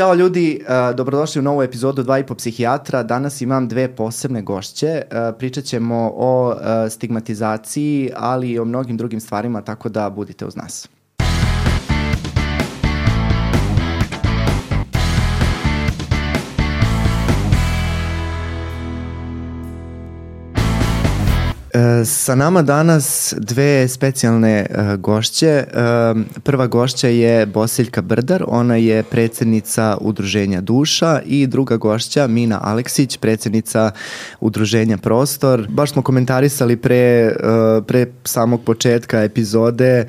Ćao ljudi, uh, dobrodošli u novu epizodu 2,5 psihijatra. Danas imam dve posebne gošće. Uh, pričat ćemo o uh, stigmatizaciji, ali i o mnogim drugim stvarima, tako da budite uz nas. Sa nama danas dve specijalne e, gošće. E, prva gošća je Bosiljka Brdar, ona je predsednica Udruženja Duša i druga gošća Mina Aleksić, predsednica Udruženja Prostor. Baš smo komentarisali pre, pre samog početka epizode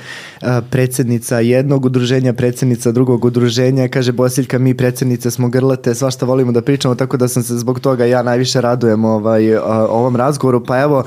predsednica jednog udruženja, predsednica drugog udruženja. Kaže Bosiljka, mi predsednice smo grlate, svašta volimo da pričamo, tako da sam se zbog toga ja najviše radujem ovaj, ovom razgovoru. Pa evo,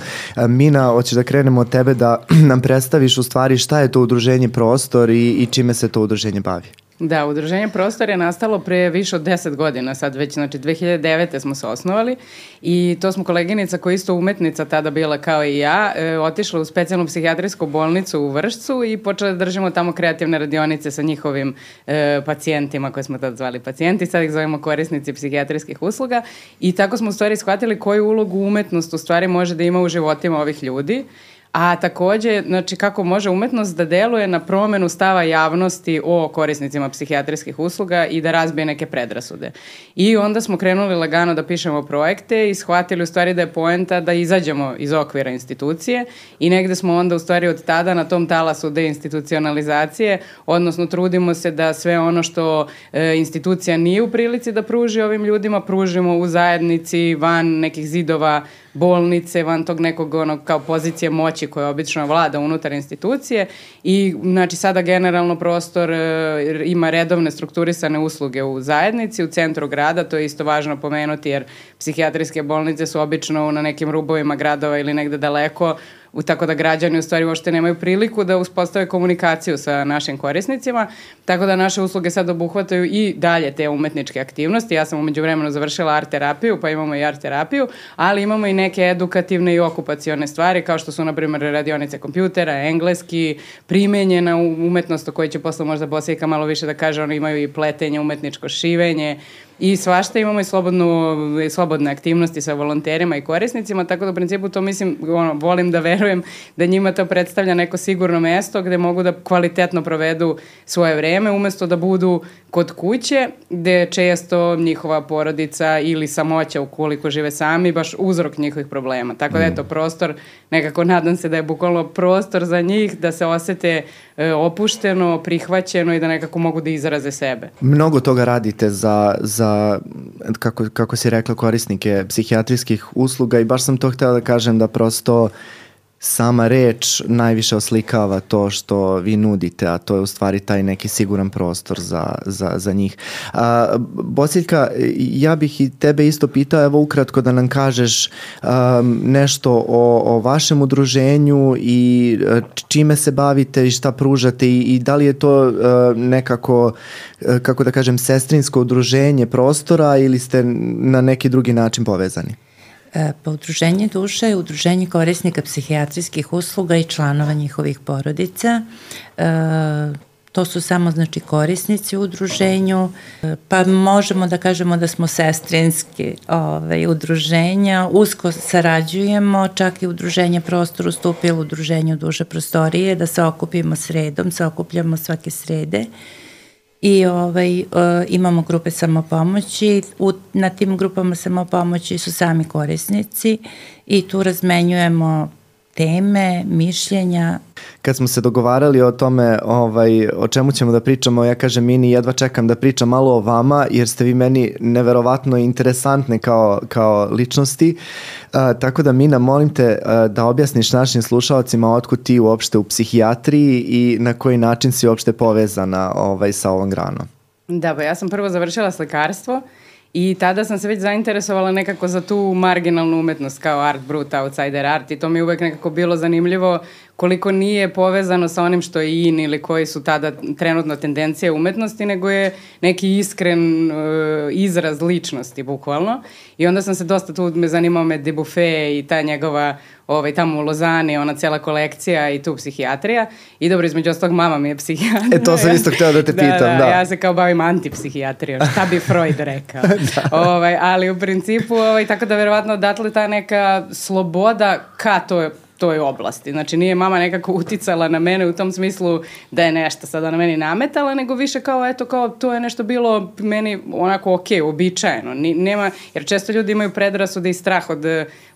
Mina, hoćeš da krenemo od tebe da nam predstaviš u stvari šta je to udruženje Prostor i, i čime se to udruženje bavi. Da, udruženje Prostor je nastalo pre više od 10 godina, sad već, znači 2009. smo se osnovali i to smo koleginica koja isto umetnica tada bila kao i ja, e, otišla u specijalnu psihijatrijsku bolnicu u Vršcu i počela da držimo tamo kreativne radionice sa njihovim e, pacijentima koje smo tada zvali pacijenti, sad ih zovemo korisnici psihijatrijskih usluga i tako smo u stvari shvatili koju ulogu umetnost u stvari može da ima u životima ovih ljudi a takođe, znači kako može umetnost da deluje na promenu stava javnosti o korisnicima psihijatrijskih usluga i da razbije neke predrasude. I onda smo krenuli lagano da pišemo projekte i shvatili u stvari da je poenta da izađemo iz okvira institucije i negde smo onda u stvari od tada na tom talasu deinstitucionalizacije, odnosno trudimo se da sve ono što e, institucija nije u prilici da pruži ovim ljudima, pružimo u zajednici van nekih zidova bolnice, van tog nekog ono, kao pozicije moći koja obično vlada unutar institucije. I znači sada generalno prostor e, ima redovne strukturisane usluge u zajednici, u centru grada, to je isto važno pomenuti jer psihijatrijske bolnice su obično na nekim rubovima gradova ili negde daleko, u, tako da građani u stvari uopšte nemaju priliku da uspostave komunikaciju sa našim korisnicima, tako da naše usluge sad obuhvataju i dalje te umetničke aktivnosti. Ja sam umeđu vremenu završila art terapiju, pa imamo i art terapiju, ali imamo i neke edukativne i okupacione stvari, kao što su, na primjer, radionice kompjutera, engleski, primenjena umetnost o kojoj će posle možda Bosijeka malo više da kaže, oni imaju i pletenje, umetničko šivenje, I svašta imamo i slobodnu, slobodne aktivnosti sa volonterima i korisnicima, tako da u principu to mislim, ono, volim da verujem da njima to predstavlja neko sigurno mesto gde mogu da kvalitetno provedu svoje vreme, umesto da budu kod kuće, gde često njihova porodica ili samoća ukoliko žive sami, baš uzrok njihovih problema. Tako da eto, mm. prostor, nekako nadam se da je bukvalno prostor za njih da se osete e, opušteno, prihvaćeno i da nekako mogu da izraze sebe. Mnogo toga radite za, za kako, kako si rekla, korisnike psihijatrijskih usluga i baš sam to htela da kažem da prosto sama reč najviše oslikava to što vi nudite, a to je u stvari taj neki siguran prostor za, za, za njih. A, Bosiljka, ja bih i tebe isto pitao, evo ukratko da nam kažeš um, nešto o, o vašem udruženju i e, čime se bavite i šta pružate i, i da li je to uh, nekako, uh, kako da kažem, sestrinsko udruženje prostora ili ste na neki drugi način povezani? Pa Udruženje duša je udruženje korisnika psihijatrijskih usluga i članova njihovih porodica. E, to su samo znači korisnici u udruženju, e, pa možemo da kažemo da smo sestrinski ovaj, udruženja, usko sarađujemo, čak i udruženje prostor ustupilo udruženju duže prostorije, da se okupimo sredom, se okupljamo svake srede. I ovaj, uh, imamo grupe samopomoći. U, na tim grupama samopomoći su sami korisnici i tu razmenjujemo teme, mišljenja. Kad smo se dogovarali o tome ovaj, o čemu ćemo da pričamo, ja kažem Mini, jedva čekam da pričam malo o vama, jer ste vi meni neverovatno interesantne kao, kao ličnosti. Uh, tako da Mina, molim te uh, da objasniš našim slušalcima otkud ti uopšte u psihijatriji i na koji način si uopšte povezana ovaj, sa ovom granom. Da, pa ja sam prvo završila slikarstvo, I tada sam se već zainteresovala nekako za tu marginalnu umetnost kao art brut, outsider art i to mi je uvek nekako bilo zanimljivo koliko nije povezano sa onim što je in ili koji su tada trenutno tendencije umetnosti, nego je neki iskren uh, izraz ličnosti, bukvalno. I onda sam se dosta tu, me zanimao me Debuffet i ta njegova ovaj, tamo u Lozani, ona cela kolekcija i tu psihijatrija. I dobro, između ostalog, mama mi je psihijatra. E, to sam isto hteo da te da, pitam, da. da. Ja se kao bavim antipsihijatrijom, šta bi Freud rekao. da. ovaj, ali u principu, ovaj, tako da verovatno odatle ta neka sloboda ka to toj oblasti. Znači nije mama nekako uticala na mene u tom smislu da je nešto sada na meni nametala, nego više kao eto kao to je nešto bilo meni onako ok, običajeno. Ni, nema, jer često ljudi imaju predrasude i strah od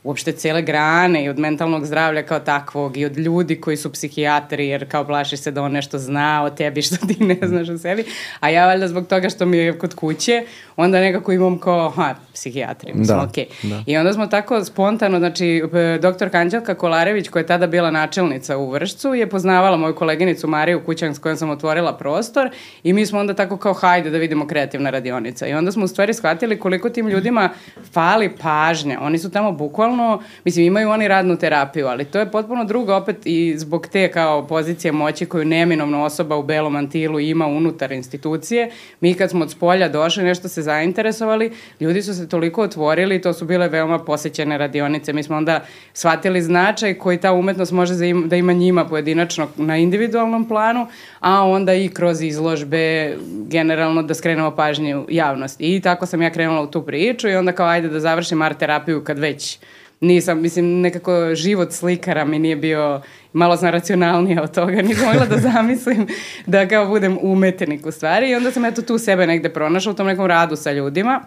uopšte cele grane i od mentalnog zdravlja kao takvog i od ljudi koji su psihijatri jer kao plaši se da on nešto zna o tebi što ti ne znaš o sebi. A ja valjda zbog toga što mi je kod kuće, onda nekako imam kao, ha, psihijatri, mislim, da, okej. Okay. Da. I onda smo tako spontano, znači, doktor Kanđelka Kolarević, koja je tada bila načelnica u Vršcu, je poznavala moju koleginicu Mariju Kućan s kojom sam otvorila prostor i mi smo onda tako kao, hajde da vidimo kreativna radionica. I onda smo u stvari shvatili koliko tim ljudima fali pažnja. Oni su tamo bukvalno bukvalno, mislim, imaju oni radnu terapiju, ali to je potpuno drugo opet i zbog te kao pozicije moći koju neminovno osoba u belom antilu ima unutar institucije. Mi kad smo od spolja došli, nešto se zainteresovali, ljudi su se toliko otvorili, to su bile veoma posećene radionice. Mi smo onda shvatili značaj koji ta umetnost može da ima njima pojedinačno na individualnom planu, a onda i kroz izložbe generalno da skrenemo pažnju javnosti. I tako sam ja krenula u tu priču i onda kao ajde da završim art terapiju kad već nisam, mislim, nekako život slikara mi nije bio, malo sam racionalnija od toga, nisam mogla da zamislim da kao budem umetnik u stvari. I onda sam eto tu sebe negde pronašla u tom nekom radu sa ljudima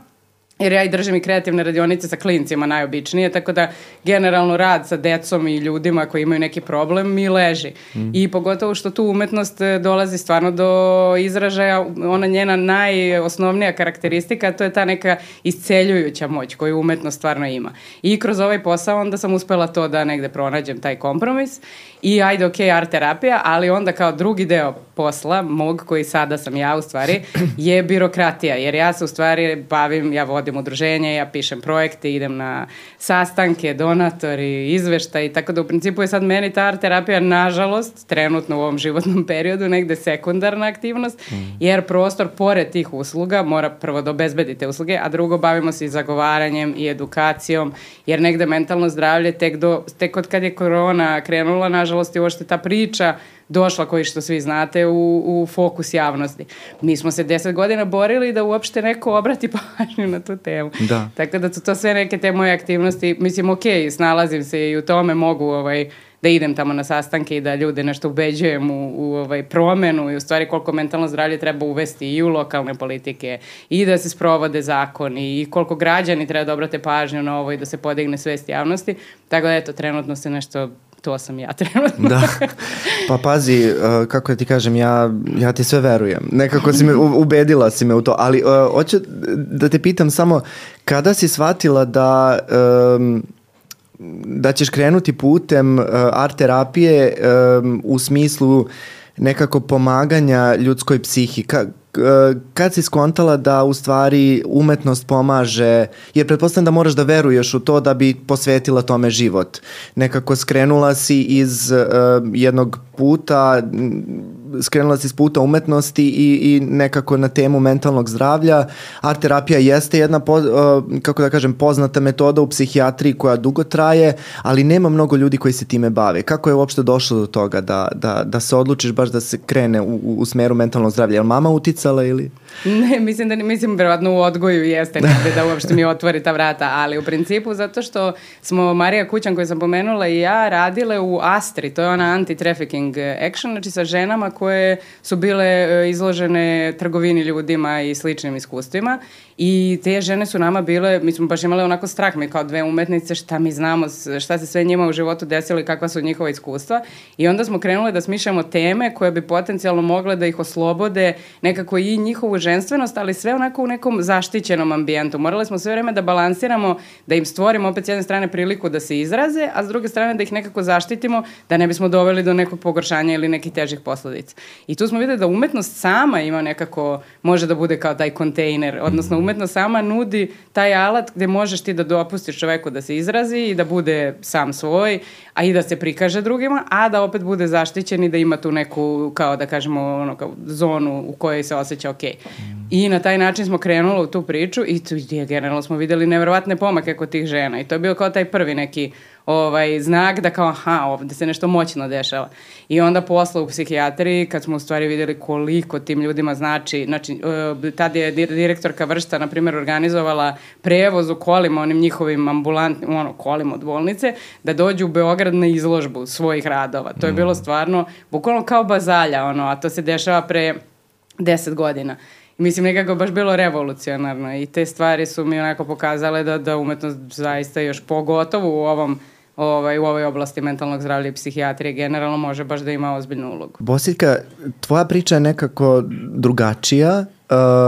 jer ja i držim i kreativne radionice sa klincima najobičnije, tako da generalno rad sa decom i ljudima koji imaju neki problem mi leži. Mm. I pogotovo što tu umetnost e, dolazi stvarno do izražaja, ona njena najosnovnija karakteristika, to je ta neka isceljujuća moć koju umetnost stvarno ima. I kroz ovaj posao onda sam uspela to da negde pronađem taj kompromis i ajde ok, art terapija, ali onda kao drugi deo posla, mog koji sada sam ja u stvari, je birokratija, jer ja se u stvari bavim, ja vodim udruženje, ja pišem projekte, idem na sastanke, donatori, izveštaj, tako da u principu je sad meni ta art terapija, nažalost, trenutno u ovom životnom periodu, negde sekundarna aktivnost, mm. jer prostor pored tih usluga mora prvo da obezbedite usluge, a drugo bavimo se i zagovaranjem i edukacijom, jer negde mentalno zdravlje tek, do, tek od kad je korona krenula, nažalost, je uošte ta priča došla, koji što svi znate, u, u fokus javnosti. Mi smo se deset godina borili da uopšte neko obrati pažnju na tu temu. Da. Tako da su to sve neke te moje aktivnosti. Mislim, ok, snalazim se i u tome mogu ovaj, da idem tamo na sastanke i da ljude nešto ubeđujem u, u ovaj, promenu i u stvari koliko mentalno zdravlje treba uvesti i u lokalne politike i da se sprovode zakoni i koliko građani treba da obrate pažnju na ovo i da se podigne svest javnosti. Tako da eto, trenutno se nešto to sam ja trenutno. da. Pa pazi, uh, kako ja ti kažem, ja, ja ti sve verujem. Nekako si me, ubedila si me u to, ali uh, hoću da te pitam samo, kada si shvatila da um, da ćeš krenuti putem uh, art terapije um, u smislu nekako pomaganja ljudskoj psihi. Ka, kad si skontala da u stvari umetnost pomaže, jer pretpostavljam da moraš da veruješ u to da bi posvetila tome život. Nekako skrenula si iz uh, jednog puta skrenula si s puta umetnosti i, i nekako na temu mentalnog zdravlja. Art terapija jeste jedna, po, uh, kako da kažem, poznata metoda u psihijatriji koja dugo traje, ali nema mnogo ljudi koji se time bave. Kako je uopšte došlo do toga da, da, da se odlučiš baš da se krene u, u smeru mentalnog zdravlja? Je li mama uticala ili... Ne, mislim da mislim verovatno u odgoju jeste negde da uopšte mi otvori ta vrata, ali u principu zato što smo Marija Kućan koju sam pomenula i ja radile u Astri, to je ona anti-trafficking action, znači sa ženama koje su bile e, izložene trgovini ljudima i sličnim iskustvima I te žene su nama bile, mi smo baš imali onako strah, mi kao dve umetnice, šta mi znamo, šta se sve njima u životu desilo i kakva su njihova iskustva. I onda smo krenule da smišljamo teme koje bi potencijalno mogle da ih oslobode nekako i njihovu ženstvenost, ali sve onako u nekom zaštićenom ambijentu. Morali smo sve vreme da balansiramo, da im stvorimo opet s jedne strane priliku da se izraze, a s druge strane da ih nekako zaštitimo, da ne bismo doveli do nekog pogoršanja ili nekih težih posledica. I tu smo videli da umetnost sama ima nekako, može da bude kao taj kontejner, odnosno umetnost sama nudi taj alat gde možeš ti da dopustiš čoveku da se izrazi i da bude sam svoj, a i da se prikaže drugima, a da opet bude zaštićen i da ima tu neku, kao da kažemo, ono, kao zonu u kojoj se osjeća ok. I na taj način smo krenuli u tu priču i tu generalno smo videli neverovatne pomake kod tih žena i to je bio kao taj prvi neki ovaj, znak da kao aha, ovde se nešto moćno dešava. I onda posle u psihijatriji, kad smo u stvari videli koliko tim ljudima znači, znači, uh, tad je direktorka vršta, na primjer, organizovala prevoz u kolima, onim njihovim ambulantnim, ono, kolima od bolnice, da dođu u Beograd na izložbu svojih radova. To je bilo mm. stvarno, bukvalno kao bazalja, ono, a to se dešava pre deset godina. Mislim, nekako baš bilo revolucionarno i te stvari su mi onako pokazale da, da umetnost zaista još pogotovo u ovom ovaj, u ovoj oblasti mentalnog zdravlja i psihijatrije generalno može baš da ima ozbiljnu ulogu. Bosiljka, tvoja priča je nekako drugačija.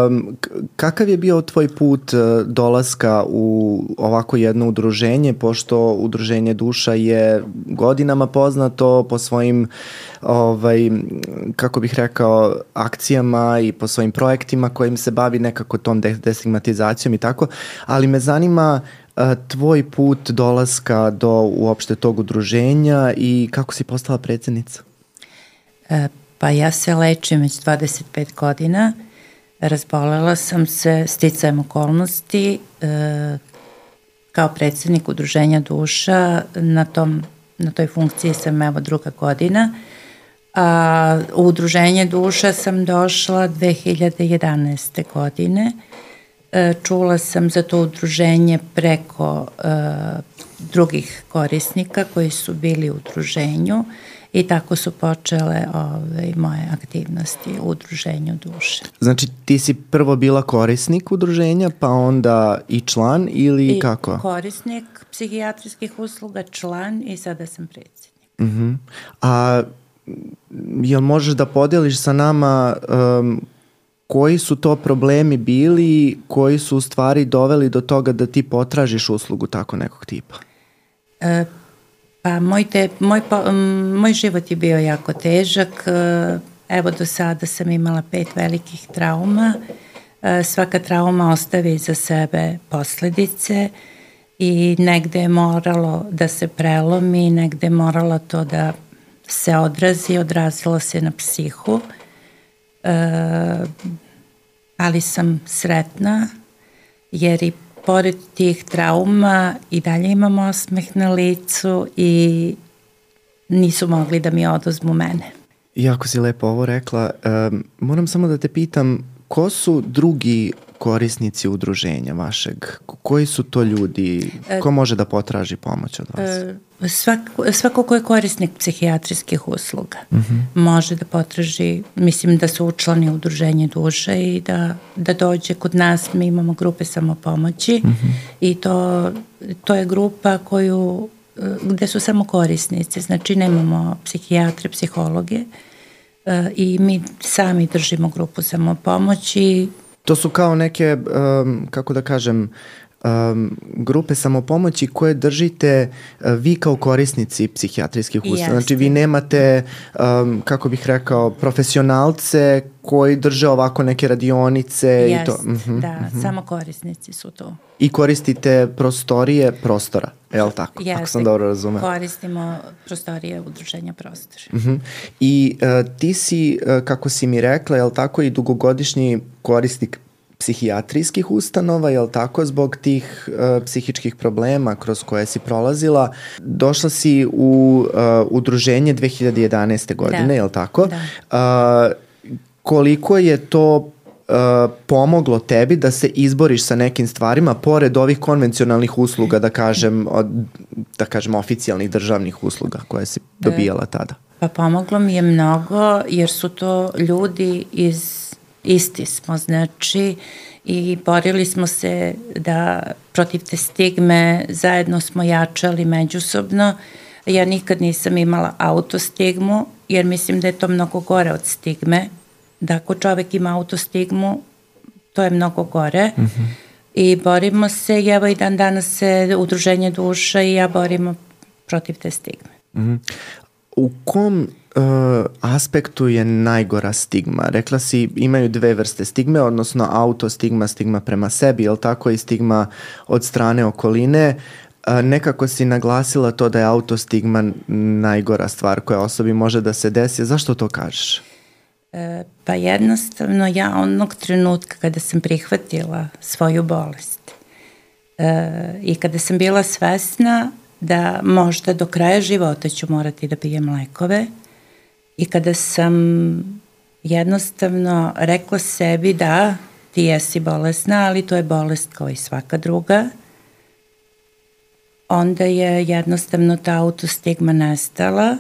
Um, kakav je bio tvoj put uh, dolaska u ovako jedno udruženje, pošto udruženje duša je godinama poznato po svojim ovaj, kako bih rekao, akcijama i po svojim projektima kojim se bavi nekako tom destigmatizacijom i tako, ali me zanima uh, tvoj put dolaska do uopšte tog udruženja i kako si postala predsednica? E, pa ja se lečim već 25 godina. Razbolela sam se sticajem okolnosti e, kao predsednik udruženja duša. Na, tom, na toj funkciji sam evo druga godina. A u udruženje duša sam došla 2011. godine. E, čula sam za to udruženje preko e, drugih korisnika koji su bili u udruženju i tako su počele ove, moje aktivnosti u udruženju duše. Znači ti si prvo bila korisnik udruženja pa onda i član ili I kako? korisnik psihijatrijskih usluga, član i sada sam predsjednik. Uh mhm. -huh. A jel možeš da podeliš sa nama um, koji su to problemi bili koji su u stvari doveli do toga da ti potražiš uslugu tako nekog tipa? E, pa moj, te, moj, po, moj život je bio jako težak. E, evo do sada sam imala pet velikih trauma. E, svaka trauma ostavi za sebe posledice i negde je moralo da se prelomi, negde je moralo to da se odrazi, odrazilo se na psihu. E, ali sam sretna jer i pored tih trauma i dalje imam osmeh na licu i nisu mogli da mi odozmu mene. Jako si lepo ovo rekla. Um, moram samo da te pitam, ko su drugi korisnici udruženja vašeg? Koji su to ljudi? E, ko može da potraži pomoć od vas? E, svako, svako ko je korisnik psihijatrijskih usluga uh mhm. -huh. može da potraži, mislim da su učlani udruženje duše i da, da dođe kod nas, mi imamo grupe samopomoći uh mhm. -huh. i to, to je grupa koju gde su samo korisnici, znači nemamo psihijatre, psihologe e, i mi sami držimo grupu samopomoći To su kao neke, um, kako da kažem, um, grupe samopomoći koje držite uh, vi kao korisnici psihijatrijskih ustanova. Znači vi nemate, um, kako bih rekao, profesionalce koji drže ovako neke radionice Jest, i to. Mm -hmm, da, mm -hmm. samo korisnici su to. I koristite prostorije prostora, je li tako? Jeste, ako sam dobro razumeo. koristimo prostorije udruženja prostora. Mm -hmm. I uh, ti si, uh, kako si mi rekla, je li tako i dugogodišnji korisnik psihijatrijskih ustanova, je li tako, zbog tih uh, psihičkih problema kroz koje si prolazila. Došla si u uh, udruženje 2011. godine, da. je li tako? Da. Uh, koliko je to uh, pomoglo tebi da se izboriš sa nekim stvarima pored ovih konvencionalnih usluga, da kažem, od, da kažem oficijalnih državnih usluga koje si dobijala tada? Pa pomoglo mi je mnogo jer su to ljudi iz isti smo, znači, i borili smo se da protiv te stigme zajedno smo jačali međusobno. Ja nikad nisam imala autostigmu, jer mislim da je to mnogo gore od stigme, da ako čovek ima autostigmu, to je mnogo gore. Mm -hmm. I borimo se, i evo i dan danas se Udruženje duša i ja borimo protiv te stigme. Mm -hmm. U kom uh, aspektu je najgora stigma? Rekla si imaju dve vrste stigme, odnosno autostigma, stigma prema sebi, je tako i stigma od strane okoline. Uh, nekako si naglasila to da je autostigma najgora stvar koja osobi može da se desi. Zašto to kažeš? E, pa jednostavno ja onog trenutka kada sam prihvatila svoju bolest i kada sam bila svesna da možda do kraja života ću morati da pijem lekove i kada sam jednostavno rekla sebi da ti jesi bolesna, ali to je bolest kao i svaka druga, onda je jednostavno ta autostigma nestala.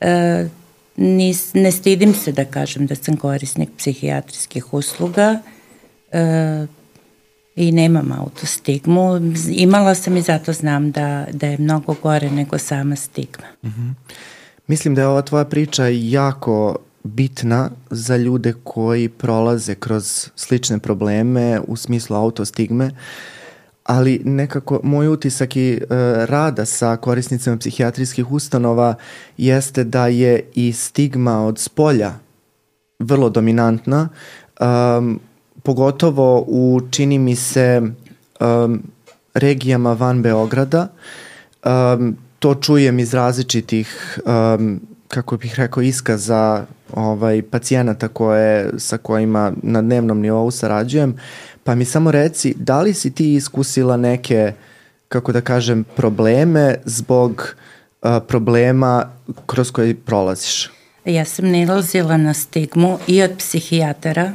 E, nis, ne stidim se da kažem da sam korisnik psihijatrijskih usluga e, i nemam autostigmu. Imala sam i zato znam da, da je mnogo gore nego sama stigma. Mm -hmm. Mislim da je ova tvoja priča jako bitna za ljude koji prolaze kroz slične probleme u smislu autostigme. Ali nekako moj utisak i e, rada sa korisnicama psihijatrijskih ustanova jeste da je i stigma od spolja vrlo dominantna, um, pogotovo u, čini mi se, um, regijama van Beograda. Um, to čujem iz različitih, um, kako bih rekao, iskaza ovaj, pacijenata koje, sa kojima na dnevnom nivou sarađujem. Pa mi samo reci, da li si ti iskusila neke, kako da kažem, probleme zbog uh, problema kroz koje prolaziš? Ja sam nalazila na stigmu i od psihijatara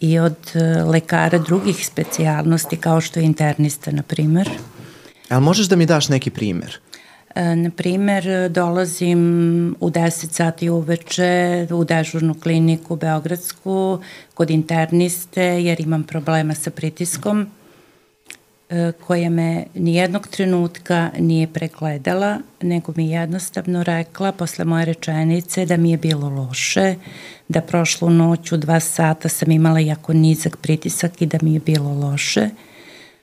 i od uh, lekara drugih specijalnosti kao što je internista, na primer. Ali možeš da mi daš neki primer? E, na primer, dolazim u 10 sati uveče u dežurnu kliniku Beogradsku kod interniste jer imam problema sa pritiskom e, koja me nijednog trenutka nije pregledala, nego mi jednostavno rekla posle moje rečenice da mi je bilo loše, da prošlu noć u dva sata sam imala jako nizak pritisak i da mi je bilo loše.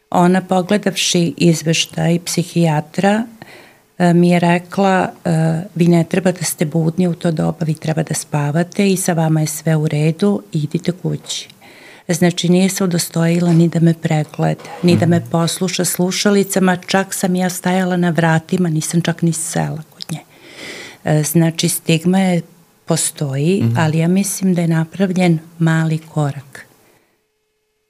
Ona pogledavši izveštaj psihijatra E, mi je rekla e, vi ne treba da ste budni u to doba, vi treba da spavate i sa vama je sve u redu, idite kući. Znači nije se udostojila ni da me pregleda, ni da me mhm. posluša slušalicama, čak sam ja stajala na vratima, nisam čak ni sela kod nje. E, znači stigma je postoji, mm -hmm. ali ja mislim da je napravljen mali korak.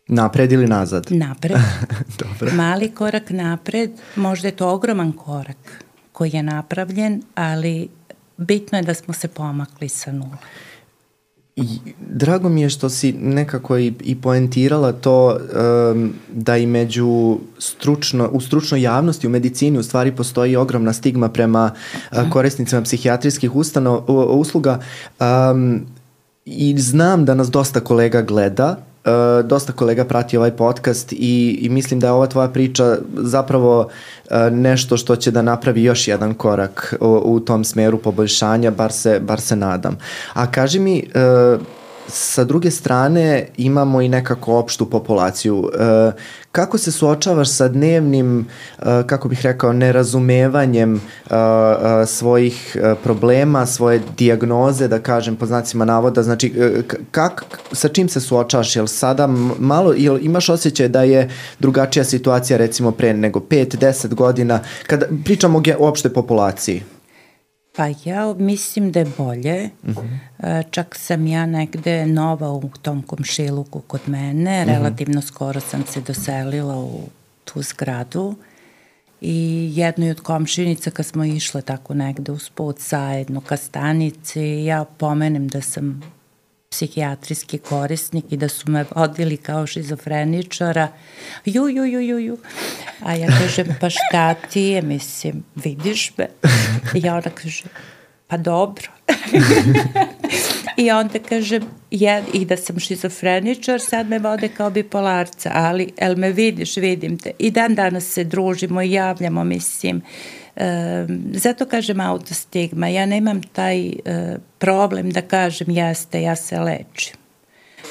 Napred ili nazad? Napred. Dobro. Mali korak napred, možda je to ogroman korak koji je napravljen, ali bitno je da smo se pomakli sa nula. I, drago mi je što si nekako i, i poentirala to um, da i među stručno, u stručnoj javnosti, u medicini u stvari postoji ogromna stigma prema uh, korisnicima psihijatrijskih ustanov, usluga um, i znam da nas dosta kolega gleda Uh, dosta kolega prati ovaj podcast i, i mislim da je ova tvoja priča zapravo uh, nešto što će da napravi još jedan korak u, u tom smeru poboljšanja, bar se, bar se nadam. A kaži mi, uh, sa druge strane imamo i nekako opštu populaciju. E, kako se suočavaš sa dnevnim, e, kako bih rekao, nerazumevanjem e, svojih problema, svoje diagnoze, da kažem po znacima navoda, znači kak, sa čim se suočavaš, jel sada malo, jel imaš osjećaj da je drugačija situacija recimo pre nego 5-10 godina, kada pričamo o opšte populaciji? Pa ja mislim da je bolje. Uh mhm. -huh. Čak sam ja negde nova u tom komšiluku kod mene. Uh mhm. -huh. Relativno skoro sam se doselila u tu zgradu. I jednoj od komšinica kad smo išle tako negde uz put zajedno ka stanici, ja pomenem da sam psihijatrijski korisnik i da su me odvili kao šizofreničara. Ju, ju, ju, ju, ju. A ja kažem, pa šta ti je, mislim, vidiš me? I ona kaže, pa dobro. I onda kažem, ja, i da sam šizofreničar, sad me vode kao bipolarca, ali, el me vidiš, vidim te. I dan danas se družimo i javljamo, mislim, E, zato kažem autostigma. Ja nemam taj e, problem da kažem jeste, ja se lečim.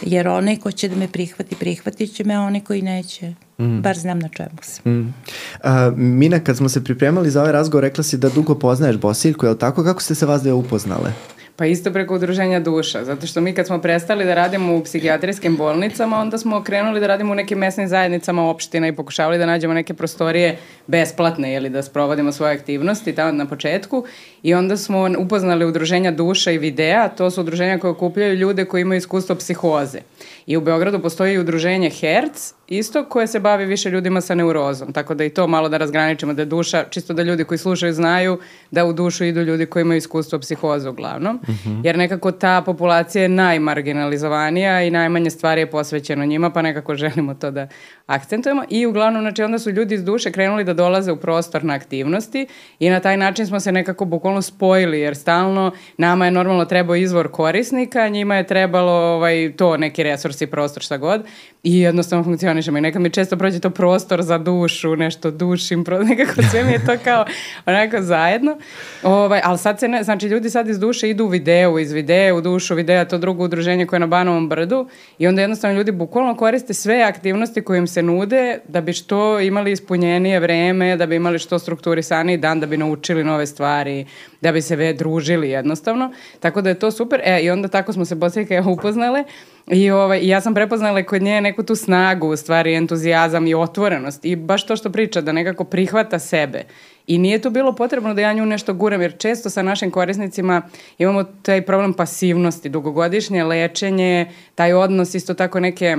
jer onaj ko će da me prihvati, prihvatit će me, a onaj koji neće, mm. bar znam na čemu sam. Mm. A, Mina, kad smo se pripremali za ovaj razgovor, rekla si da dugo poznaješ Bosiljku, je li tako? Kako ste se vas dve upoznale? Pa isto preko udruženja duša, zato što mi kad smo prestali da radimo u psihijatrijskim bolnicama, onda smo krenuli da radimo u nekim mesnim zajednicama opština i pokušavali da nađemo neke prostorije besplatne ili da sprovodimo svoje aktivnosti tamo na početku i onda smo upoznali udruženja duša i videa, to su udruženja koje okupljaju ljude koji imaju iskustvo psihoze. I u Beogradu postoji udruženje Herc, isto koje se bavi više ljudima sa neurozom, tako da i to malo da razgraničimo, da je duša, čisto da ljudi koji slušaju znaju da u dušu idu ljudi koji imaju iskustvo psihoze uglavnom, mm -hmm. jer nekako ta populacija je najmarginalizovanija i najmanje stvari je posvećeno njima, pa nekako želimo to da akcentujemo i uglavnom, znači onda su ljudi iz duše krenuli da dolaze u prostor na aktivnosti i na taj način smo se nekako bukvalno spojili, jer stalno nama je normalno trebao izvor korisnika, njima je trebalo ovaj, to neki resursi, prostor, šta god i jednostavno funkcionišemo i neka mi često prođe to prostor za dušu, nešto dušim, pro, nekako sve mi je to kao onako zajedno. Ovaj, ali sad se ne, znači ljudi sad iz duše idu u videu, iz videa u dušu, videa to drugo udruženje koje je na Banovom brdu i onda jednostavno ljudi bukvalno koriste sve aktivnosti koje im se nude da bi što imali ispunjenije vreme, da bi imali što strukturisaniji dan, da bi naučili nove stvari, da bi se ve družili jednostavno. Tako da je to super. E, i onda tako smo se Bosika upoznale I, ovaj, ja sam prepoznala kod nje neku tu snagu, u stvari entuzijazam i otvorenost i baš to što priča, da nekako prihvata sebe. I nije tu bilo potrebno da ja nju nešto guram, jer često sa našim korisnicima imamo taj problem pasivnosti, dugogodišnje lečenje, taj odnos, isto tako neke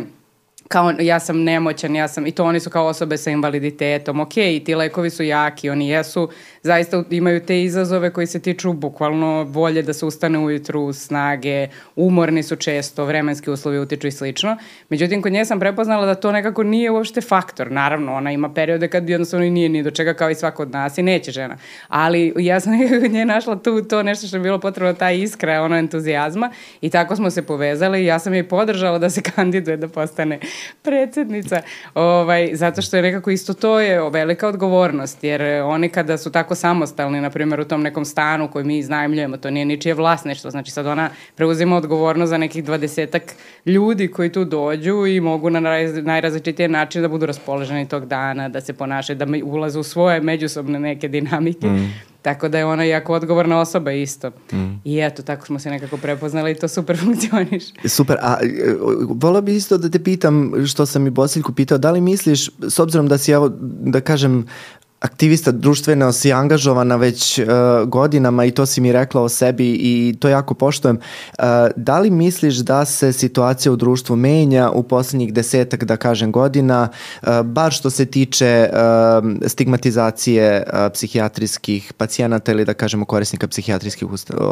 kao ja sam nemoćan, ja sam, i to oni su kao osobe sa invaliditetom, ok, i ti lekovi su jaki, oni jesu, zaista imaju te izazove koji se tiču bukvalno volje da se ustane ujutru, snage, umorni su često, vremenski uslovi utiču i slično. Međutim, kod nje sam prepoznala da to nekako nije uopšte faktor. Naravno, ona ima periode kad jednostavno nije ni do čega kao i svako od nas i neće žena. Ali ja sam kod nje našla tu to nešto što je bilo potrebno, ta iskra, ono entuzijazma i tako smo se povezali i ja sam jej podržala da se kandiduje da postane predsednica, ovaj, zato što je nekako isto to je velika odgovornost, jer oni kada su tako samostalni, na primjer u tom nekom stanu koji mi iznajmljujemo, to nije ničije vlasništvo, znači sad ona preuzima odgovornost za nekih dvadesetak ljudi koji tu dođu i mogu na najrazličitije načine da budu raspoloženi tog dana, da se ponašaju, da ulaze u svoje međusobne neke dinamike. Mm Tako da je ona jako odgovorna osoba isto. Mm. I eto, tako smo se nekako prepoznali i to super funkcioniš. Super, a e, volao bih isto da te pitam, što sam i Bosiljku pitao, da li misliš, s obzirom da si, evo, da kažem, aktivista društveno si angažovana već uh, godinama i to si mi rekla o sebi i to jako poštojem. Uh, da li misliš da se situacija u društvu menja u poslednjih desetak, da kažem, godina, uh, bar što se tiče uh, stigmatizacije uh, psihijatrijskih pacijenata ili da kažemo korisnika psihijatrijskih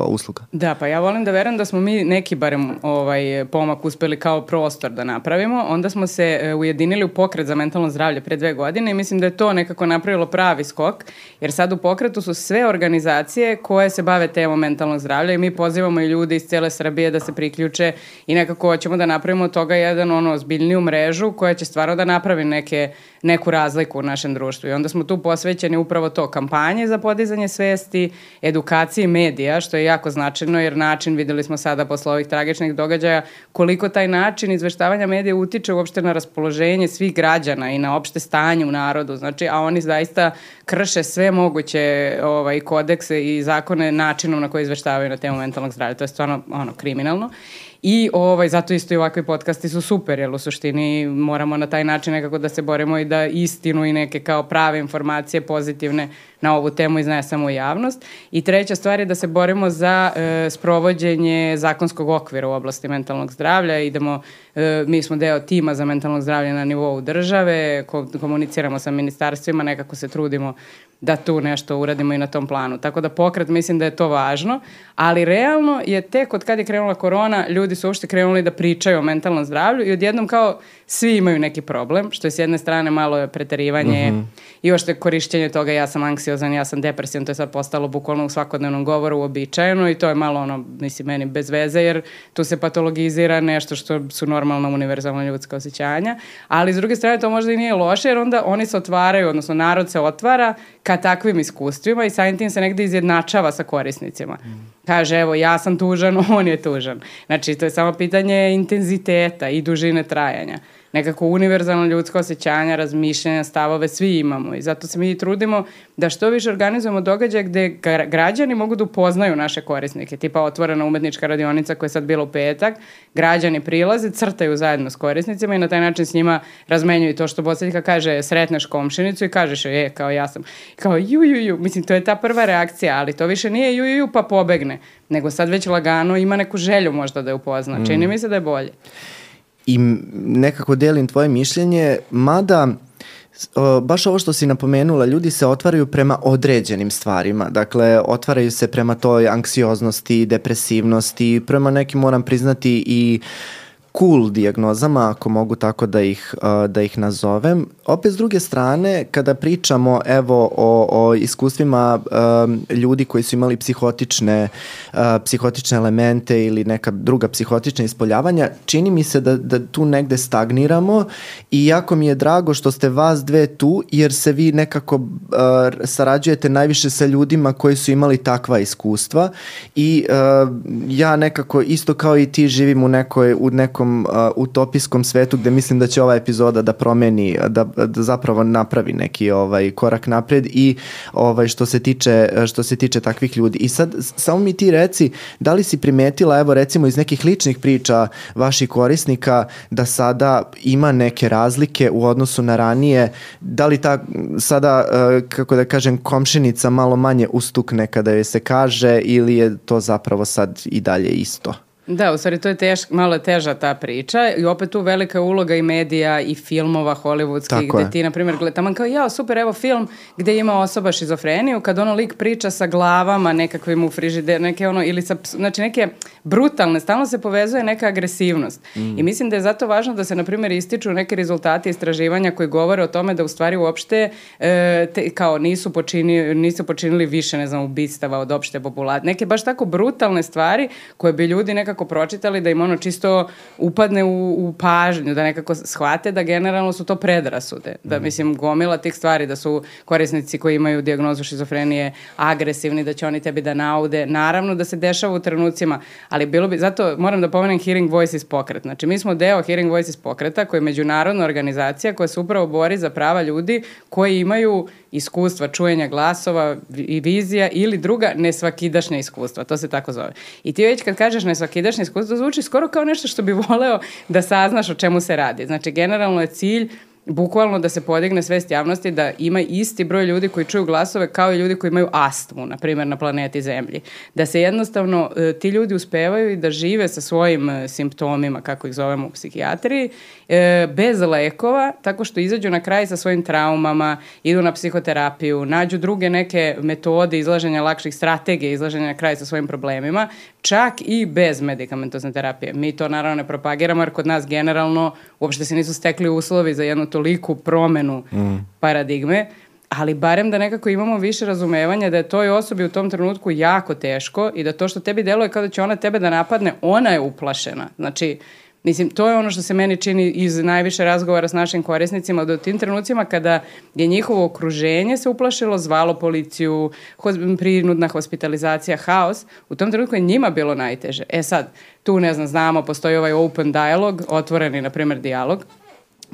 usluga? Da, pa ja volim da verujem da smo mi neki barem ovaj pomak uspeli kao prostor da napravimo. Onda smo se ujedinili u pokret za mentalno zdravlje pre dve godine i mislim da je to nekako napravilo pravi skok, jer sad u pokretu su sve organizacije koje se bave temom mentalnog zdravlja i mi pozivamo i ljude iz cele Srbije da se priključe i nekako hoćemo da napravimo od toga jedan ono ozbiljniju mrežu koja će stvarno da napravi neke, neku razliku u našem društvu. I onda smo tu posvećeni upravo to kampanje za podizanje svesti, edukaciji medija, što je jako značajno jer način, videli smo sada posle ovih tragičnih događaja, koliko taj način izveštavanja medija utiče uopšte na raspoloženje svih građana i na opšte stanje u narodu. Znači, a oni zaista krše sve moguće ovaj, kodekse i zakone načinom na koji izveštavaju na temu mentalnog zdravlja. To je stvarno ono, kriminalno. I ovaj, zato isto i ovakvi podcasti su super, jer u suštini moramo na taj način nekako da se borimo i da istinu i neke kao prave informacije pozitivne na ovu temu iznesemo u javnost. I treća stvar je da se borimo za e, sprovođenje zakonskog okvira u oblasti mentalnog zdravlja. Idemo, e, mi smo deo tima za mentalno zdravlje na nivou države, ko, komuniciramo sa ministarstvima, nekako se trudimo da tu nešto uradimo i na tom planu. Tako da pokret mislim da je to važno, ali realno je tek od kad je krenula korona, ljudi su uopšte krenuli da pričaju o mentalnom zdravlju i odjednom kao svi imaju neki problem, što je s jedne strane malo preterivanje mm -hmm. i ošte korišćenje toga ja sam anksiozan, ja sam depresivan, to je sad postalo bukvalno u svakodnevnom govoru uobičajeno i to je malo ono, mislim, meni bez veze jer tu se patologizira nešto što su normalna univerzalna ljudska osjećanja, ali s druge strane to možda i nije loše jer onda oni se otvaraju, odnosno narod se otvara ka takvim iskustvima i samim tim se negde izjednačava sa korisnicima. Kaže, evo, ja sam tužan, on je tužan. Znači, to je samo pitanje intenziteta i dužine trajanja nekako univerzalno ljudsko osjećanja, razmišljanja, stavove, svi imamo i zato se mi trudimo da što više organizujemo događaje gde građani mogu da upoznaju naše korisnike, tipa otvorena umetnička radionica koja je sad bila u petak, građani prilaze, crtaju zajedno s korisnicima i na taj način s njima razmenjuju to što Bosiljka kaže, sretneš komšinicu i kažeš je, kao ja sam, kao ju, ju, ju, mislim, to je ta prva reakcija, ali to više nije ju, ju, ju, pa pobegne, nego sad već lagano ima neku želju možda da je upozna. Mm. Čini mi se da je bolje i nekako delim tvoje mišljenje, mada baš ovo što si napomenula, ljudi se otvaraju prema određenim stvarima, dakle otvaraju se prema toj anksioznosti, depresivnosti, prema nekim moram priznati i uh, cool dijagnozama, ako mogu tako da ih, da ih nazovem. Opet s druge strane, kada pričamo evo o, o iskustvima um, ljudi koji su imali psihotične, uh, psihotične elemente ili neka druga psihotična ispoljavanja, čini mi se da, da tu negde stagniramo i jako mi je drago što ste vas dve tu, jer se vi nekako uh, sarađujete najviše sa ljudima koji su imali takva iskustva i uh, ja nekako isto kao i ti živim u nekoj, u nekom nekom uh, utopijskom svetu gde mislim da će ova epizoda da promeni, da, da zapravo napravi neki ovaj korak napred i ovaj što se tiče što se tiče takvih ljudi. I sad samo mi ti reci da li si primetila evo recimo iz nekih ličnih priča vaših korisnika da sada ima neke razlike u odnosu na ranije, da li ta sada uh, kako da kažem komšinica malo manje ustukne kada joj se kaže ili je to zapravo sad i dalje isto? Da, u stvari to je teš, malo teža ta priča i opet tu velika uloga i medija i filmova hollywoodskih Tako gde je. ti, na primjer, gleda, tamo kao, ja, super, evo film gde ima osoba šizofreniju, kad ono lik priča sa glavama nekakvim u frižider, neke ono, ili sa, znači neke brutalne, stalno se povezuje neka agresivnost. Mm. I mislim da je zato važno da se, na primjer, ističu neke rezultati istraživanja koji govore o tome da u stvari uopšte e, te, kao nisu, počini, nisu počinili više, ne znam, ubistava od opšte populacije. Neke baš tako brutalne stvari koje bi ljudi nekako nekako pročitali da im ono čisto upadne u, u pažnju, da nekako shvate da generalno su to predrasude. Da, mm. mislim, gomila tih stvari, da su korisnici koji imaju diagnozu šizofrenije agresivni, da će oni tebi da naude. Naravno da se dešava u trenucima, ali bilo bi, zato moram da pomenem Hearing Voices pokret. Znači, mi smo deo Hearing Voices pokreta, koja je međunarodna organizacija koja se upravo bori za prava ljudi koji imaju iskustva čujenja glasova i vizija ili druga nesvakidašnja iskustva, to se tako zove. I ti već kad kažeš nesvakidašnja iskustva, zvuči skoro kao nešto što bi voleo da saznaš o čemu se radi. Znači, generalno je cilj bukvalno da se podigne svest javnosti da ima isti broj ljudi koji čuju glasove kao i ljudi koji imaju astmu, na primjer, na planeti Zemlji. Da se jednostavno e, ti ljudi uspevaju i da žive sa svojim e, simptomima, kako ih zovemo u psihijatriji, e, bez lekova, tako što izađu na kraj sa svojim traumama, idu na psihoterapiju, nađu druge neke metode izlaženja lakših strategija izlaženja na kraj sa svojim problemima, čak i bez medikamentozne terapije. Mi to naravno ne propagiramo jer kod nas generalno uopšte se nisu stekli uslovi za jednu toliku promenu mm. paradigme, ali barem da nekako imamo više razumevanja da je toj osobi u tom trenutku jako teško i da to što tebi deluje kao da će ona tebe da napadne, ona je uplašena. Znači, Mislim, to je ono što se meni čini iz najviše razgovora s našim korisnicima, da u tim trenucima kada je njihovo okruženje se uplašilo, zvalo policiju, prinudna hospitalizacija, haos, u tom trenutku je njima bilo najteže. E sad, tu ne znam, znamo, postoji ovaj open dialog, otvoreni, na primer, dialog,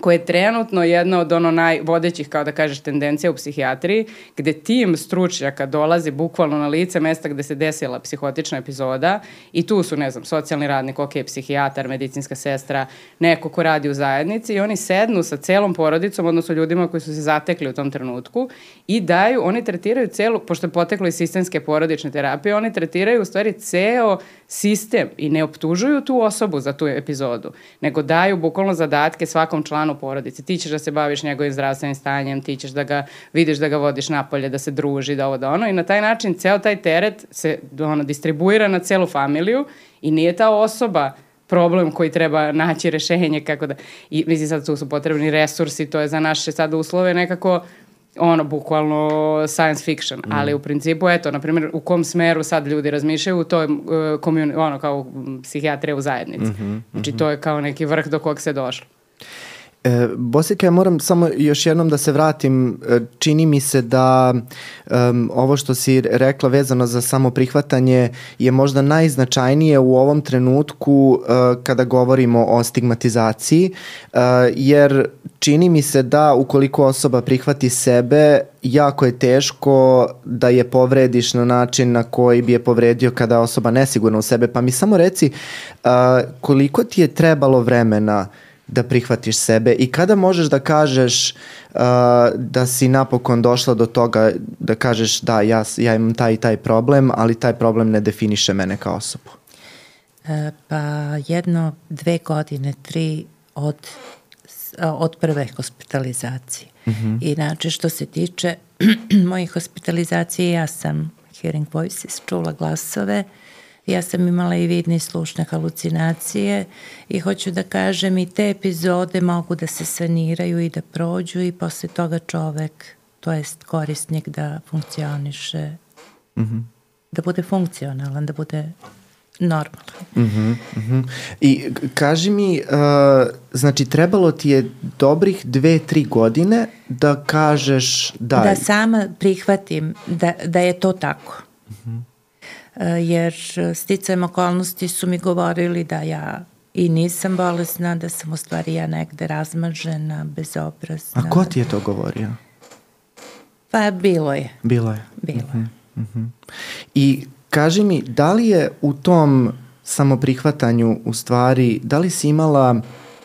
koja je trenutno jedna od ono najvodećih, kao da kažeš, tendencija u psihijatriji, gde tim stručnjaka dolazi bukvalno na lice mesta gde se desila psihotična epizoda i tu su, ne znam, socijalni radnik, ok, psihijatar, medicinska sestra, neko ko radi u zajednici i oni sednu sa celom porodicom, odnosno ljudima koji su se zatekli u tom trenutku i daju, oni tretiraju celu, pošto je poteklo iz sistemske porodične terapije, oni tretiraju u stvari ceo sistem i ne optužuju tu osobu za tu epizodu, nego daju bukvalno zadatke svakom članu porodice. Ti ćeš da se baviš njegovim zdravstvenim stanjem, ti ćeš da ga vidiš da ga vodiš napolje, da se druži, da ovo da ono i na taj način ceo taj teret se ono, distribuira na celu familiju i nije ta osoba problem koji treba naći rešenje kako da i mislim sad tu su potrebni resursi to je za naše sad uslove nekako ono, bukvalno science fiction, mm. ali u principu, eto, na primjer, u kom smeru sad ljudi razmišljaju, u toj uh, komuni, ono, kao psihijatrija u zajednici. Mm -hmm, znači, mm -hmm. to je kao neki vrh do kog se došlo. E, Bosika, ja moram samo još jednom da se vratim. E, čini mi se da um, ovo što si rekla vezano za samo prihvatanje je možda najznačajnije u ovom trenutku uh, kada govorimo o stigmatizaciji, uh, jer čini mi se da ukoliko osoba prihvati sebe, jako je teško da je povrediš na način na koji bi je povredio kada osoba nesigurna u sebe. Pa mi samo reci uh, koliko ti je trebalo vremena da prihvatiš sebe i kada možeš da kažeš uh, da si napokon došla do toga da kažeš da ja, ja imam taj i taj problem, ali taj problem ne definiše mene kao osobu? E, pa jedno, dve godine, tri od, od prve hospitalizacije. Mm -hmm. Inače, što se tiče mojih hospitalizacije, ja sam Hearing Voices, čula glasove, ja sam imala i vidne i slušne halucinacije i hoću da kažem i te epizode mogu da se saniraju i da prođu i posle toga čovek, to jest korisnik da funkcioniše, mm -hmm. da bude funkcionalan, da bude normalan. Mm -hmm, mm -hmm. I kaži mi, uh, znači trebalo ti je dobrih dve, tri godine da kažeš da... Da sama prihvatim da, da je to tako. -hmm. jer sticajem okolnosti su mi govorili da ja i nisam bolesna, da sam u stvari ja negde razmažena, bezobrazna. A ko ti je to govorio? Pa bilo je. Bilo je. Bilo je. Mm -hmm. I Kaži mi, da li je u tom samoprihvatanju u stvari, da li si imala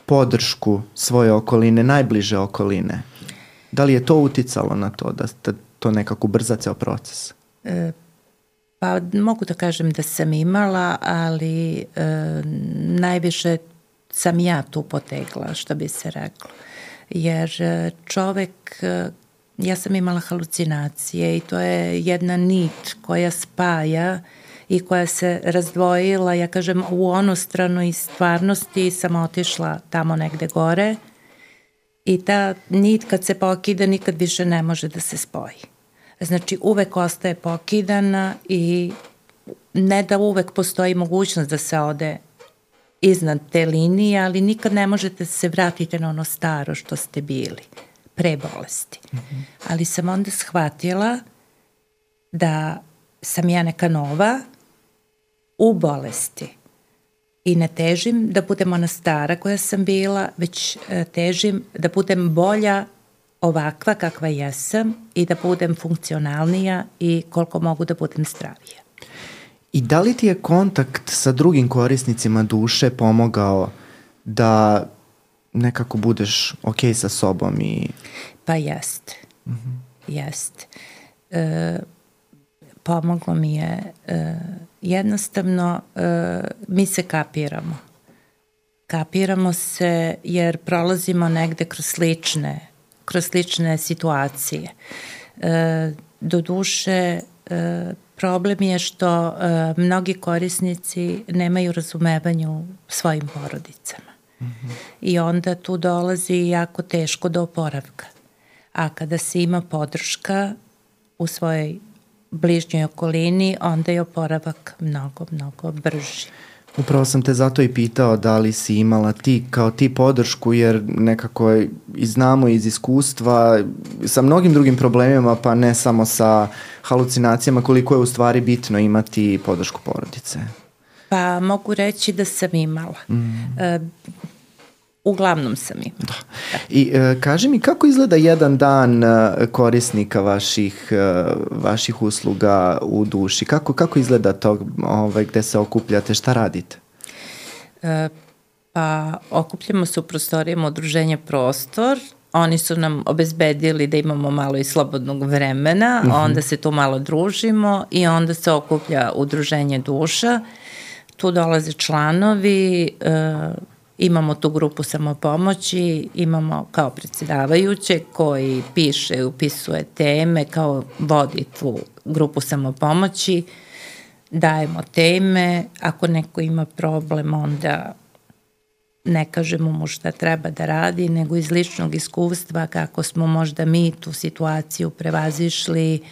podršku svoje okoline, najbliže okoline? Da li je to uticalo na to da, da to nekako brza ceo proces? E, pa mogu da kažem da sam imala, ali e, najviše sam ja tu potegla, što bi se reklo. Jer e, čovek e, ja sam imala halucinacije i to je jedna nit koja spaja i koja se razdvojila, ja kažem, u onu stranu iz stvarnosti sam otišla tamo negde gore i ta nit kad se pokida nikad više ne može da se spoji. Znači uvek ostaje pokidana i ne da uvek postoji mogućnost da se ode iznad te linije, ali nikad ne možete se vratiti na ono staro što ste bili pre bolesti. Mm -hmm. Ali sam onda shvatila da sam ja neka nova u bolesti i ne težim da budem ona stara koja sam bila, već e, težim da budem bolja ovakva kakva jesam i da budem funkcionalnija i koliko mogu da budem zdravija. I da li ti je kontakt sa drugim korisnicima duše pomogao da nekako budeš ok sa sobom i... Pa jeste. Mm -hmm. Jeste. E, pomoglo mi je e, jednostavno e, mi se kapiramo. Kapiramo se jer prolazimo negde kroz slične, kroz slične situacije. E, do duše e, problem je što e, mnogi korisnici nemaju razumevanju svojim porodicama. I onda tu dolazi jako teško do oporavka. A kada se ima podrška u svojoj bližnjoj okolini, onda je oporavak mnogo, mnogo brži. Upravo sam te zato i pitao da li si imala ti kao ti podršku jer nekako i znamo iz iskustva sa mnogim drugim problemima pa ne samo sa halucinacijama koliko je u stvari bitno imati podršku porodice. Pa mogu reći da sam imala. Mm. E, Uglavnom sam imala. Da. I e, kaži mi kako izgleda jedan dan e, korisnika vaših, e, vaših usluga u duši? Kako, kako izgleda to ovaj, gde se okupljate? Šta radite? E, pa okupljamo se u prostorijama udruženja Prostor. Oni su nam obezbedili da imamo malo i slobodnog vremena, mhm. -huh. onda se tu malo družimo i onda se okuplja udruženje duša. Tu dolaze članovi, e, Imamo tu grupu samopomoći, imamo kao predsjedavajuće koji piše upisuje teme, kao vodi tu grupu samopomoći, dajemo teme, ako neko ima problem onda ne kažemo mu šta treba da radi, nego iz ličnog iskustva kako smo možda mi tu situaciju prevazišli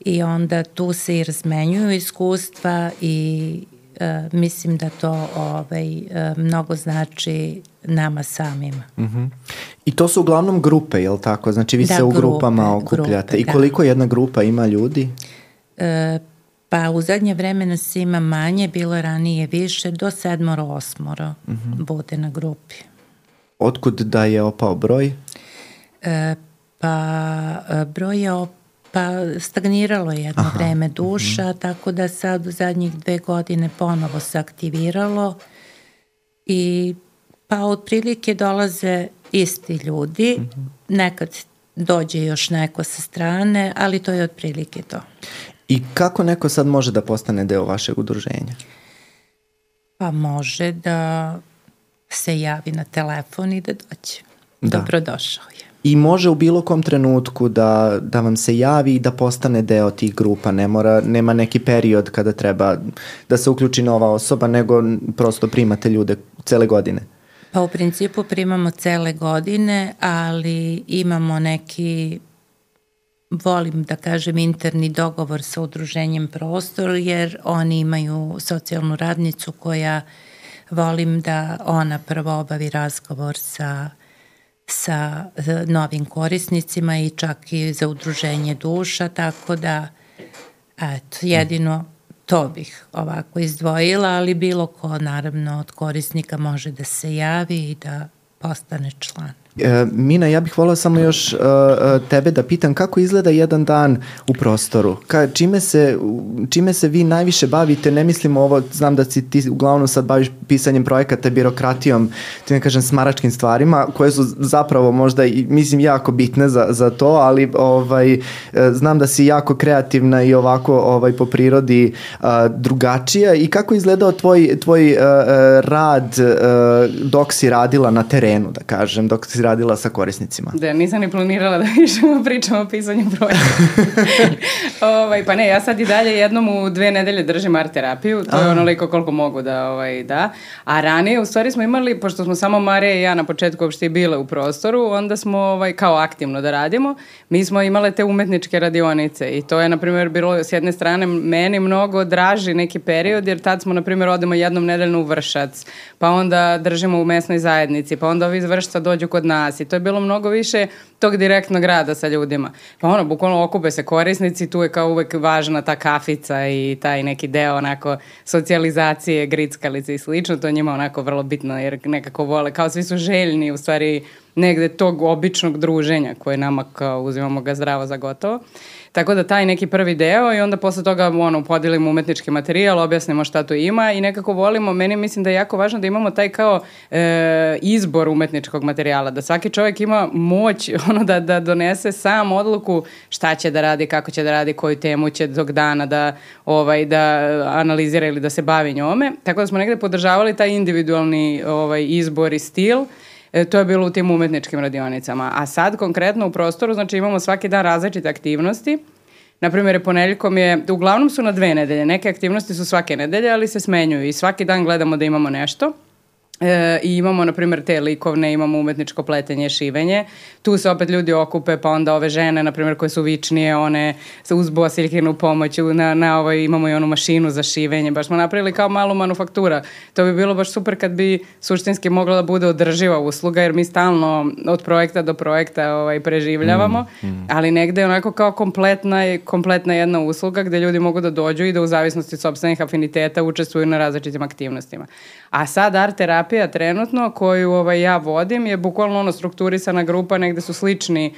i onda tu se i razmenjuju iskustva i e, mislim da to ovaj, e, mnogo znači nama samima. Mm -hmm. I to su uglavnom grupe, je li tako? Znači vi da, se u grupe, grupama okupljate. Grupe, I da. koliko jedna grupa ima ljudi? E, pa u zadnje vreme nas ima manje, bilo je ranije više, do sedmoro, osmoro uh Mhm. -huh. bude na grupi. Otkud da je opao broj? E, pa e, broj je op, pa stagniralo je jedno Aha. vreme duša, uh -huh. tako da sad u zadnjih dve godine ponovo se aktiviralo i pa otprilike dolaze isti ljudi, uh -huh. nekad dođe još neko sa strane, ali to je otprilike to. I kako neko sad može da postane deo vašeg udruženja? Pa može da se javi na telefon i da dođe. Da. Dobrodošao je. I može u bilo kom trenutku da, da vam se javi i da postane deo tih grupa. Ne mora, nema neki period kada treba da se uključi nova osoba, nego prosto primate ljude cele godine. Pa u principu primamo cele godine, ali imamo neki volim da kažem interni dogovor sa udruženjem prostor jer oni imaju socijalnu radnicu koja volim da ona prvo obavi razgovor sa sa novim korisnicima i čak i za udruženje duša, tako da eto, jedino to bih ovako izdvojila, ali bilo ko naravno od korisnika može da se javi i da postane član. E, Mina, ja bih volao samo još uh, tebe da pitam kako izgleda jedan dan u prostoru. Ka, čime, se, čime se vi najviše bavite? Ne mislim ovo, znam da si ti uglavnom sad baviš pisanjem projekata, birokratijom, ti ne kažem smaračkim stvarima, koje su zapravo možda, i, mislim, jako bitne za, za to, ali ovaj, znam da si jako kreativna i ovako ovaj, po prirodi uh, drugačija. I kako izgledao tvoj, tvoj uh, rad uh, dok si radila na terenu, da kažem, dok si radila sa korisnicima? Da, nisam ni planirala da više pričamo o pisanju projekta. ovaj, pa ne, ja sad i dalje jednom u dve nedelje držim art terapiju, to je onoliko koliko mogu da, ovaj, da. A ranije, u stvari smo imali, pošto smo samo Marija i ja na početku uopšte bile u prostoru, onda smo ovaj, kao aktivno da radimo, mi smo imale te umetničke radionice i to je, na primjer, bilo s jedne strane meni mnogo draži neki period, jer tad smo, na primjer, odemo jednom nedeljno u Vršac, pa onda držimo u mesnoj zajednici, pa onda ovi iz Vršca dođu kod nas i to je bilo mnogo više tog direktnog rada sa ljudima. Pa ono, bukvalno okupe se korisnici, tu je kao uvek važna ta kafica i taj neki deo onako socijalizacije, grickalice i slično, to njima onako vrlo bitno jer nekako vole, kao svi su željni u stvari negde tog običnog druženja koje nama kao uzimamo ga zdravo za gotovo. Tako da taj neki prvi deo i onda posle toga ono, podelimo umetnički materijal, objasnimo šta to ima i nekako volimo, meni mislim da je jako važno da imamo taj kao e, izbor umetničkog materijala, da svaki čovjek ima moć ono da, da donese sam odluku šta će da radi, kako će da radi, koju temu će tog dana da, ovaj, da analizira ili da se bavi njome. Tako da smo negde podržavali taj individualni ovaj, izbor i stil, E, to je bilo u tim umetničkim radionicama. A sad konkretno u prostoru, znači imamo svaki dan različite aktivnosti. Naprimjer, poneljkom je, uglavnom su na dve nedelje, neke aktivnosti su svake nedelje, ali se smenjuju i svaki dan gledamo da imamo nešto. E, I imamo, na primjer, te likovne, imamo umetničko pletenje, šivenje. Tu se opet ljudi okupe, pa onda ove žene, na primjer, koje su vičnije, one se uz bosiljkinu pomoć, na, na ovoj imamo i onu mašinu za šivenje. Baš smo napravili kao malu manufaktura. To bi bilo baš super kad bi suštinski mogla da bude održiva usluga, jer mi stalno od projekta do projekta ovaj, preživljavamo, mm, mm. ali negde je onako kao kompletna, kompletna jedna usluga gde ljudi mogu da dođu i da u zavisnosti od sobstvenih afiniteta učestvuju na različitim aktivnostima. A sad art terapija trenutno koju ovaj, ja vodim je bukvalno ono strukturisana grupa, negde su slični,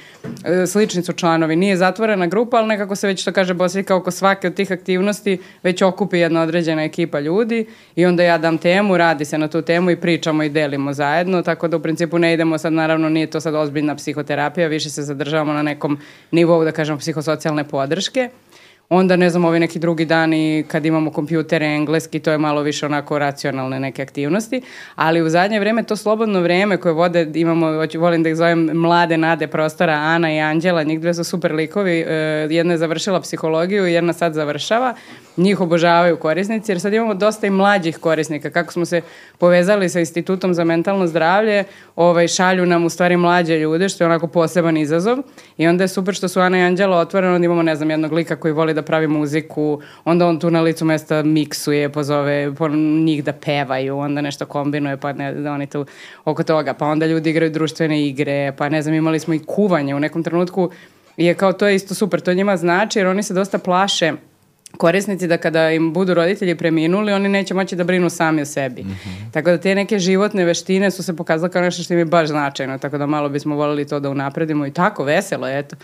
slični su članovi. Nije zatvorena grupa, ali nekako se već to kaže Bosvika oko svake od tih aktivnosti već okupi jedna određena ekipa ljudi i onda ja dam temu, radi se na tu temu i pričamo i delimo zajedno, tako da u principu ne idemo sad, naravno nije to sad ozbiljna psihoterapija, više se zadržavamo na nekom nivou, da kažemo, psihosocijalne podrške. Onda, ne znam, ovi neki drugi dani kad imamo kompjutere, engleski, to je malo više onako racionalne neke aktivnosti, ali u zadnje vreme to slobodno vreme koje vode, imamo, volim da ih zovem mlade nade prostora, Ana i Anđela, njih dve su super likovi, jedna je završila psihologiju, jedna sad završava, njih obožavaju korisnici, jer sad imamo dosta i mlađih korisnika, kako smo se povezali sa Institutom za mentalno zdravlje, ovaj, šalju nam u stvari mlađe ljude, što je onako poseban izazov, i onda je super što su Ana i Anđela otvoreno, imamo, ne znam, jednog lika koji voli da pravi muziku, onda on tu na licu mesta miksuje, pozove po njih da pevaju, onda nešto kombinuje, pa ne, da oni tu oko toga, pa onda ljudi igraju društvene igre, pa ne znam, imali smo i kuvanje u nekom trenutku, je kao to je isto super, to njima znači jer oni se dosta plaše korisnici da kada im budu roditelji preminuli, oni neće moći da brinu sami o sebi. Mm -hmm. Tako da te neke životne veštine su se pokazale kao nešto što im je baš značajno, tako da malo bismo volili to da unapredimo i tako, veselo, eto.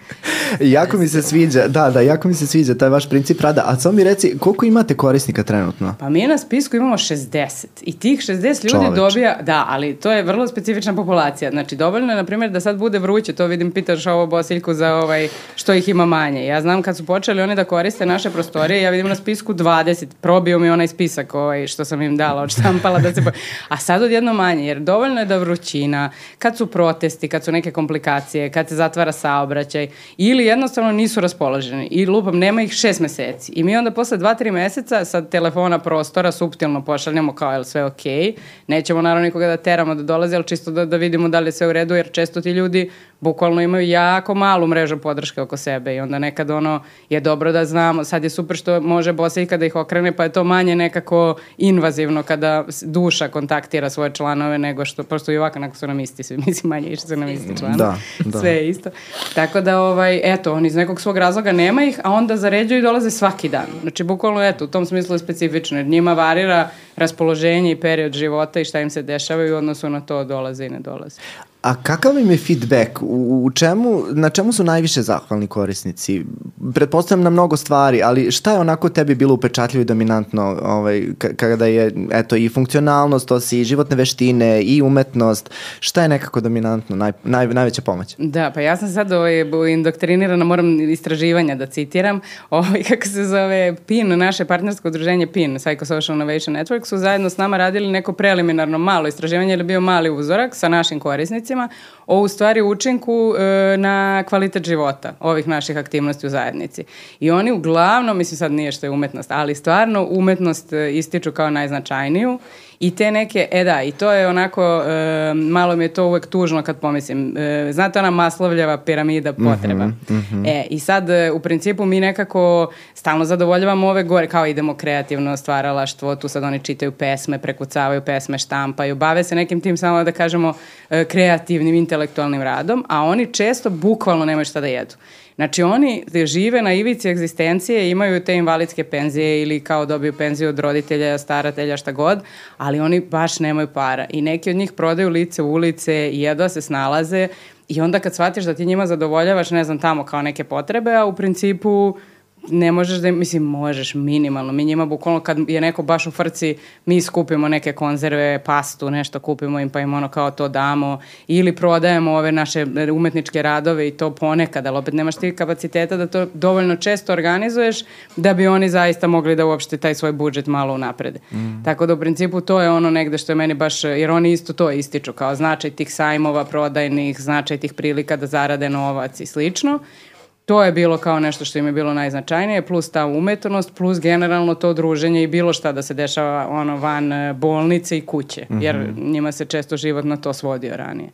jako mi se sviđa, da, da, jako mi se sviđa taj vaš princip rada. A samo mi reci, koliko imate korisnika trenutno? Pa mi na spisku imamo 60 i tih 60 ljudi Čoveč. dobija, da, ali to je vrlo specifična populacija. Znači, dovoljno je, na primjer, da sad bude vruće, to vidim, pitaš ovo Bosiljku za ovaj, što ih ima manje. Ja znam kad su počeli oni da koriste naše prostorije, ja vidim na spisku 20, probio mi onaj spisak ovaj, što sam im dala, odštampala da se... Po... A sad odjedno manje, jer dovoljno je da vrućina, kad su protesti, kad su neke komplikacije, kad se zatvara saobraćaj, ili jednostavno nisu raspoloženi. I lupam, nema ih šest meseci. I mi onda posle dva, tri meseca sa telefona prostora subtilno pošaljamo kao, je sve okej? Okay? Nećemo naravno nikoga da teramo da dolazi, ali čisto da, da vidimo da li je sve u redu, jer često ti ljudi bukvalno imaju jako malu mrežu podrške oko sebe i onda nekad ono je dobro da znamo, sad je super što može Bosa i kada ih okrene, pa je to manje nekako invazivno kada duša kontaktira svoje članove nego što, prosto i ovako nakon su nam isti svi, mislim manje više su nam isti članovi. Da, da. Sve je isto. Tako da, ovaj, eto, oni iz nekog svog razloga nema ih, a onda zaređuju i dolaze svaki dan. Znači, bukvalno, eto, u tom smislu je specifično, jer njima varira raspoloženje i period života i šta im se dešava i u odnosu na to dolaze i ne dolaze. A kakav im je feedback? U, čemu, na čemu su najviše zahvalni korisnici? Pretpostavljam na mnogo stvari, ali šta je onako tebi bilo upečatljivo i dominantno ovaj, kada je eto, i funkcionalnost, to si i životne veštine i umetnost, šta je nekako dominantno, naj, naj, najveća pomoć? Da, pa ja sam sad ovaj, indoktrinirana, moram istraživanja da citiram, ovaj, kako se zove PIN, naše partnersko udruženje PIN, Psychosocial Innovation Network, su zajedno s nama radili neko preliminarno malo istraživanje, ili bio mali uzorak sa našim korisnicima podacima o u stvari učinku e, na kvalitet života ovih naših aktivnosti u zajednici. I oni uglavnom, mislim sad nije što je umetnost, ali stvarno umetnost e, ističu kao najznačajniju I te neke, e da, i to je onako, e, malo mi je to uvek tužno kad pomislim. E, znate ona maslovljava piramida mhm, potreba. Mm -hmm, mm -hmm. E, i sad e, u principu mi nekako stalno zadovoljavamo ove gore, kao idemo kreativno stvaralaštvo, tu sad oni čitaju pesme, prekucavaju pesme, štampaju, bave se nekim tim samo da kažemo e, kreativnim, intelektualnim radom, a oni često bukvalno nemaju šta da jedu. Znači oni žive na ivici egzistencije, imaju te invalidske penzije ili kao dobiju penziju od roditelja, staratelja, šta god, ali oni baš nemaju para. I neki od njih prodaju lice u ulice i jedva se snalaze i onda kad shvatiš da ti njima zadovoljavaš, ne znam, tamo kao neke potrebe, a u principu ne možeš da, mislim, možeš minimalno. Mi njima bukvalno kad je neko baš u frci, mi skupimo neke konzerve, pastu, nešto kupimo im pa im ono kao to damo ili prodajemo ove naše umetničke radove i to ponekad, ali opet nemaš ti kapaciteta da to dovoljno često organizuješ da bi oni zaista mogli da uopšte taj svoj budžet malo unaprede. Mm. Tako da u principu to je ono negde što je meni baš, jer oni isto to ističu kao značaj tih sajmova prodajnih, značaj tih prilika da zarade novac i slično to je bilo kao nešto što im je bilo najznačajnije, plus ta umetnost, plus generalno to druženje i bilo šta da se dešava ono van e, bolnice i kuće, mm -hmm. jer njima se često život na to svodio ranije.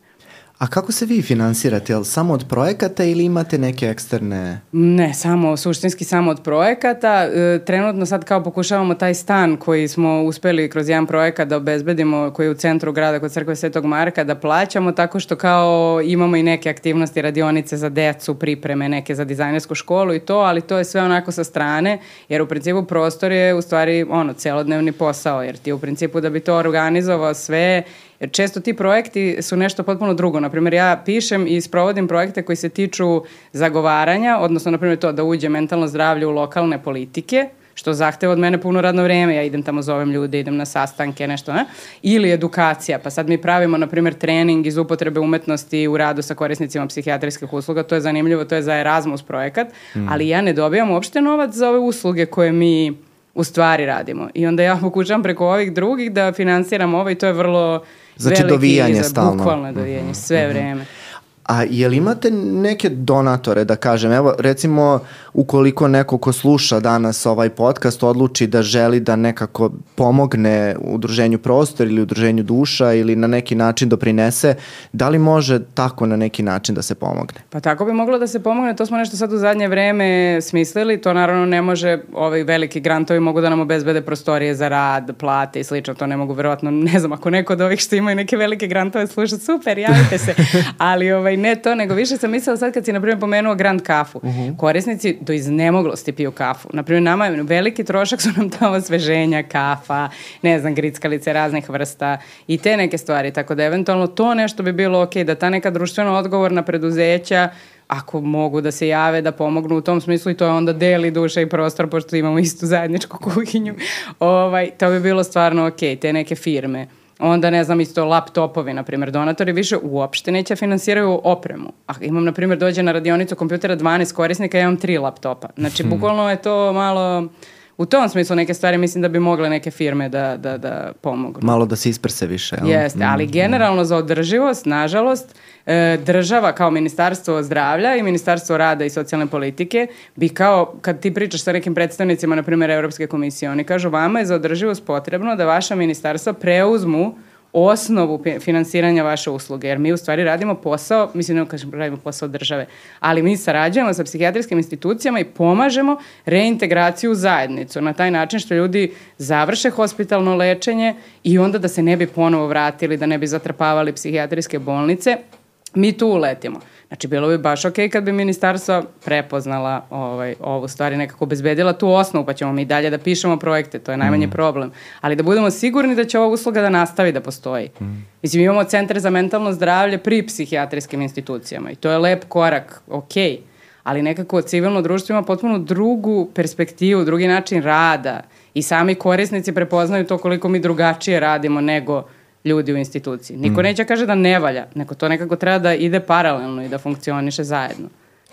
A kako se vi finansirate? Jel samo od projekata ili imate neke eksterne? Ne, samo, suštinski samo od projekata. E, trenutno sad kao pokušavamo taj stan koji smo uspeli kroz jedan projekat da obezbedimo, koji je u centru grada kod crkve Svetog Marka, da plaćamo tako što kao imamo i neke aktivnosti, radionice za decu, pripreme neke za dizajnersku školu i to, ali to je sve onako sa strane, jer u principu prostor je u stvari ono, celodnevni posao, jer ti u principu da bi to organizovao sve Jer često ti projekti su nešto potpuno drugo. Naprimjer, ja pišem i sprovodim projekte koji se tiču zagovaranja, odnosno, naprimjer, to da uđe mentalno zdravlje u lokalne politike, što zahteva od mene puno radno vreme, ja idem tamo, zovem ljude, idem na sastanke, nešto, ne? Ili edukacija, pa sad mi pravimo, na primjer, trening iz upotrebe umetnosti u radu sa korisnicima psihijatrijskih usluga, to je zanimljivo, to je za Erasmus projekat, mm. ali ja ne dobijam uopšte novac za ove usluge koje mi u stvari radimo. I onda ja pokušam preko ovih drugih da finansiram ovo i to je vrlo Znači dovijanje stalno. Bukvalno dovijanje, sve mm -hmm. vreme. A jel imate neke donatore, da kažem, evo recimo ukoliko neko ko sluša danas ovaj podcast odluči da želi da nekako pomogne udruženju prostor ili udruženju duša ili na neki način doprinese, da li može tako na neki način da se pomogne? Pa tako bi moglo da se pomogne, to smo nešto sad u zadnje vreme smislili, to naravno ne može, ovaj veliki grantovi mogu da nam obezbede prostorije za rad, plate i slično, to ne mogu verovatno, ne znam, ako neko od ovih što imaju neke velike grantove sluša, super, javite se, ali ovaj, ne to, nego više sam mislila sad kad si, na primjer, pomenuo Grand kafu. Uh mhm. -huh. Korisnici do iznemoglosti piju kafu. Na primjer, nama je veliki trošak su nam ta osveženja, kafa, ne znam, grickalice raznih vrsta i te neke stvari. Tako da eventualno to nešto bi bilo ok, da ta neka društveno odgovorna preduzeća ako mogu da se jave, da pomognu u tom smislu i to je onda deli duša i prostor, pošto imamo istu zajedničku kuhinju, ovaj, to bi bilo stvarno ok, te neke firme onda ne znam isto laptopovi, na primjer, donatori više uopšte neće finansiraju opremu. A imam, na primjer, dođe na radionicu kompjutera 12 korisnika, ja imam tri laptopa. Znači, hmm. bukvalno je to malo u tom smislu neke stvari mislim da bi mogle neke firme da, da, da pomognu. Malo da se isprse više. Jel? Jeste, ali mm, generalno za održivost, nažalost, e, država kao ministarstvo zdravlja i ministarstvo rada i socijalne politike bi kao, kad ti pričaš sa nekim predstavnicima, na primjer Evropske komisije, oni kažu vama je za održivost potrebno da vaša ministarstva preuzmu osnovu finansiranja vaše usluge, jer mi u stvari radimo posao, mislim ne kažem radimo posao države, ali mi sarađujemo sa psihijatrijskim institucijama i pomažemo reintegraciju u zajednicu na taj način što ljudi završe hospitalno lečenje i onda da se ne bi ponovo vratili, da ne bi zatrpavali psihijatrijske bolnice, mi tu uletimo. Znači, bilo bi baš ok kad bi ministarstva prepoznala ovaj, ovu stvari, nekako obezbedila tu osnovu, pa ćemo mi dalje da pišemo projekte, to je najmanji mm. problem. Ali da budemo sigurni da će ova usluga da nastavi da postoji. Mm. Mislim, imamo centre za mentalno zdravlje pri psihijatrijskim institucijama i to je lep korak, ok, ali nekako civilno društvo ima potpuno drugu perspektivu, drugi način rada i sami korisnici prepoznaju to koliko mi drugačije radimo nego ljudi u instituciji. Niko mm. neće kaže da ne valja, neko to nekako treba da ide paralelno i da funkcioniše zajedno.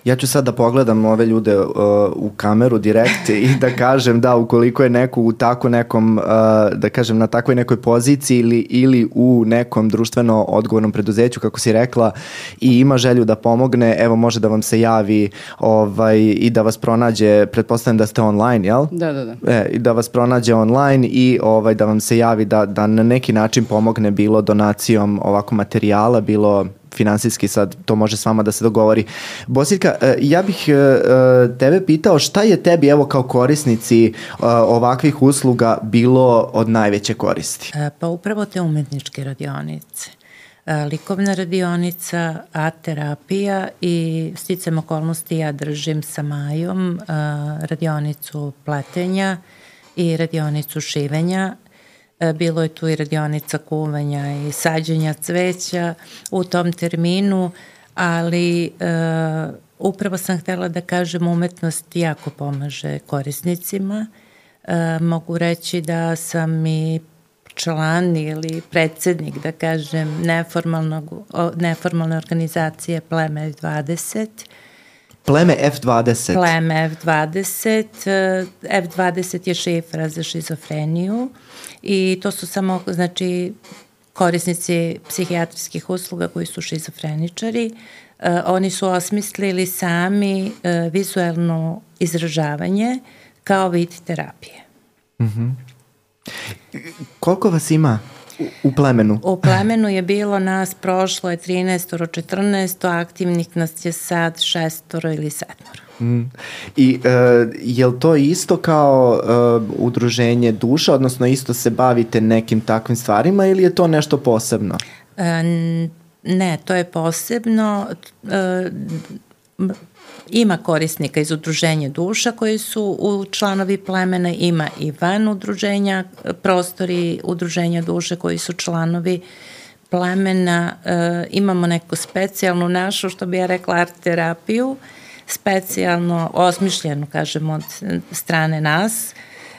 Ja ću sad da pogledam ove ljude uh, u kameru direkt i da kažem da ukoliko je neko u tako nekom, uh, da kažem na takvoj nekoj poziciji ili, ili u nekom društveno odgovornom preduzeću, kako si rekla, i ima želju da pomogne, evo može da vam se javi ovaj, i da vas pronađe, pretpostavljam da ste online, jel? Da, da, da. E, I da vas pronađe online i ovaj, da vam se javi da, da na neki način pomogne bilo donacijom ovako materijala, bilo finansijski sad to može s vama da se dogovori. Bosiljka, e, ja bih e, e, tebe pitao šta je tebi evo kao korisnici ovakvih usluga bilo od najveće koristi? Pa upravo te umetničke radionice likovna radionica, art terapija i sticam okolnosti ja držim sa Majom radionicu pletenja i radionicu šivenja bilo je tu i radionica kuvanja i sađenja cveća u tom terminu, ali uh, upravo sam htela da kažem umetnost jako pomaže korisnicima. Uh, mogu reći da sam i član ili predsednik, da kažem, neformalne organizacije Pleme 20 Pleme F20. Pleme F20. F20 je šifra za šizofreniju i to su samo, znači, korisnici psihijatrijskih usluga koji su šizofreničari. Uh, oni su osmislili sami uh, vizualno izražavanje kao vid terapije. Mm -hmm. Koliko vas ima u plemenu? U plemenu je bilo nas prošlo je 13 14 aktivnih nas je sad šestoro ili sedmoro. Mm. I uh, je li to isto kao uh, udruženje duša, odnosno isto se bavite nekim takvim stvarima ili je to nešto posebno? Uh, ne, to je posebno. Uh, Ima korisnika iz udruženja duša koji su u članovi plemena, ima i van udruženja, prostori udruženja duše koji su članovi plemena. E, imamo neku specijalnu našu, što bi ja rekla, art terapiju, specijalno osmišljenu, kažem, od strane nas.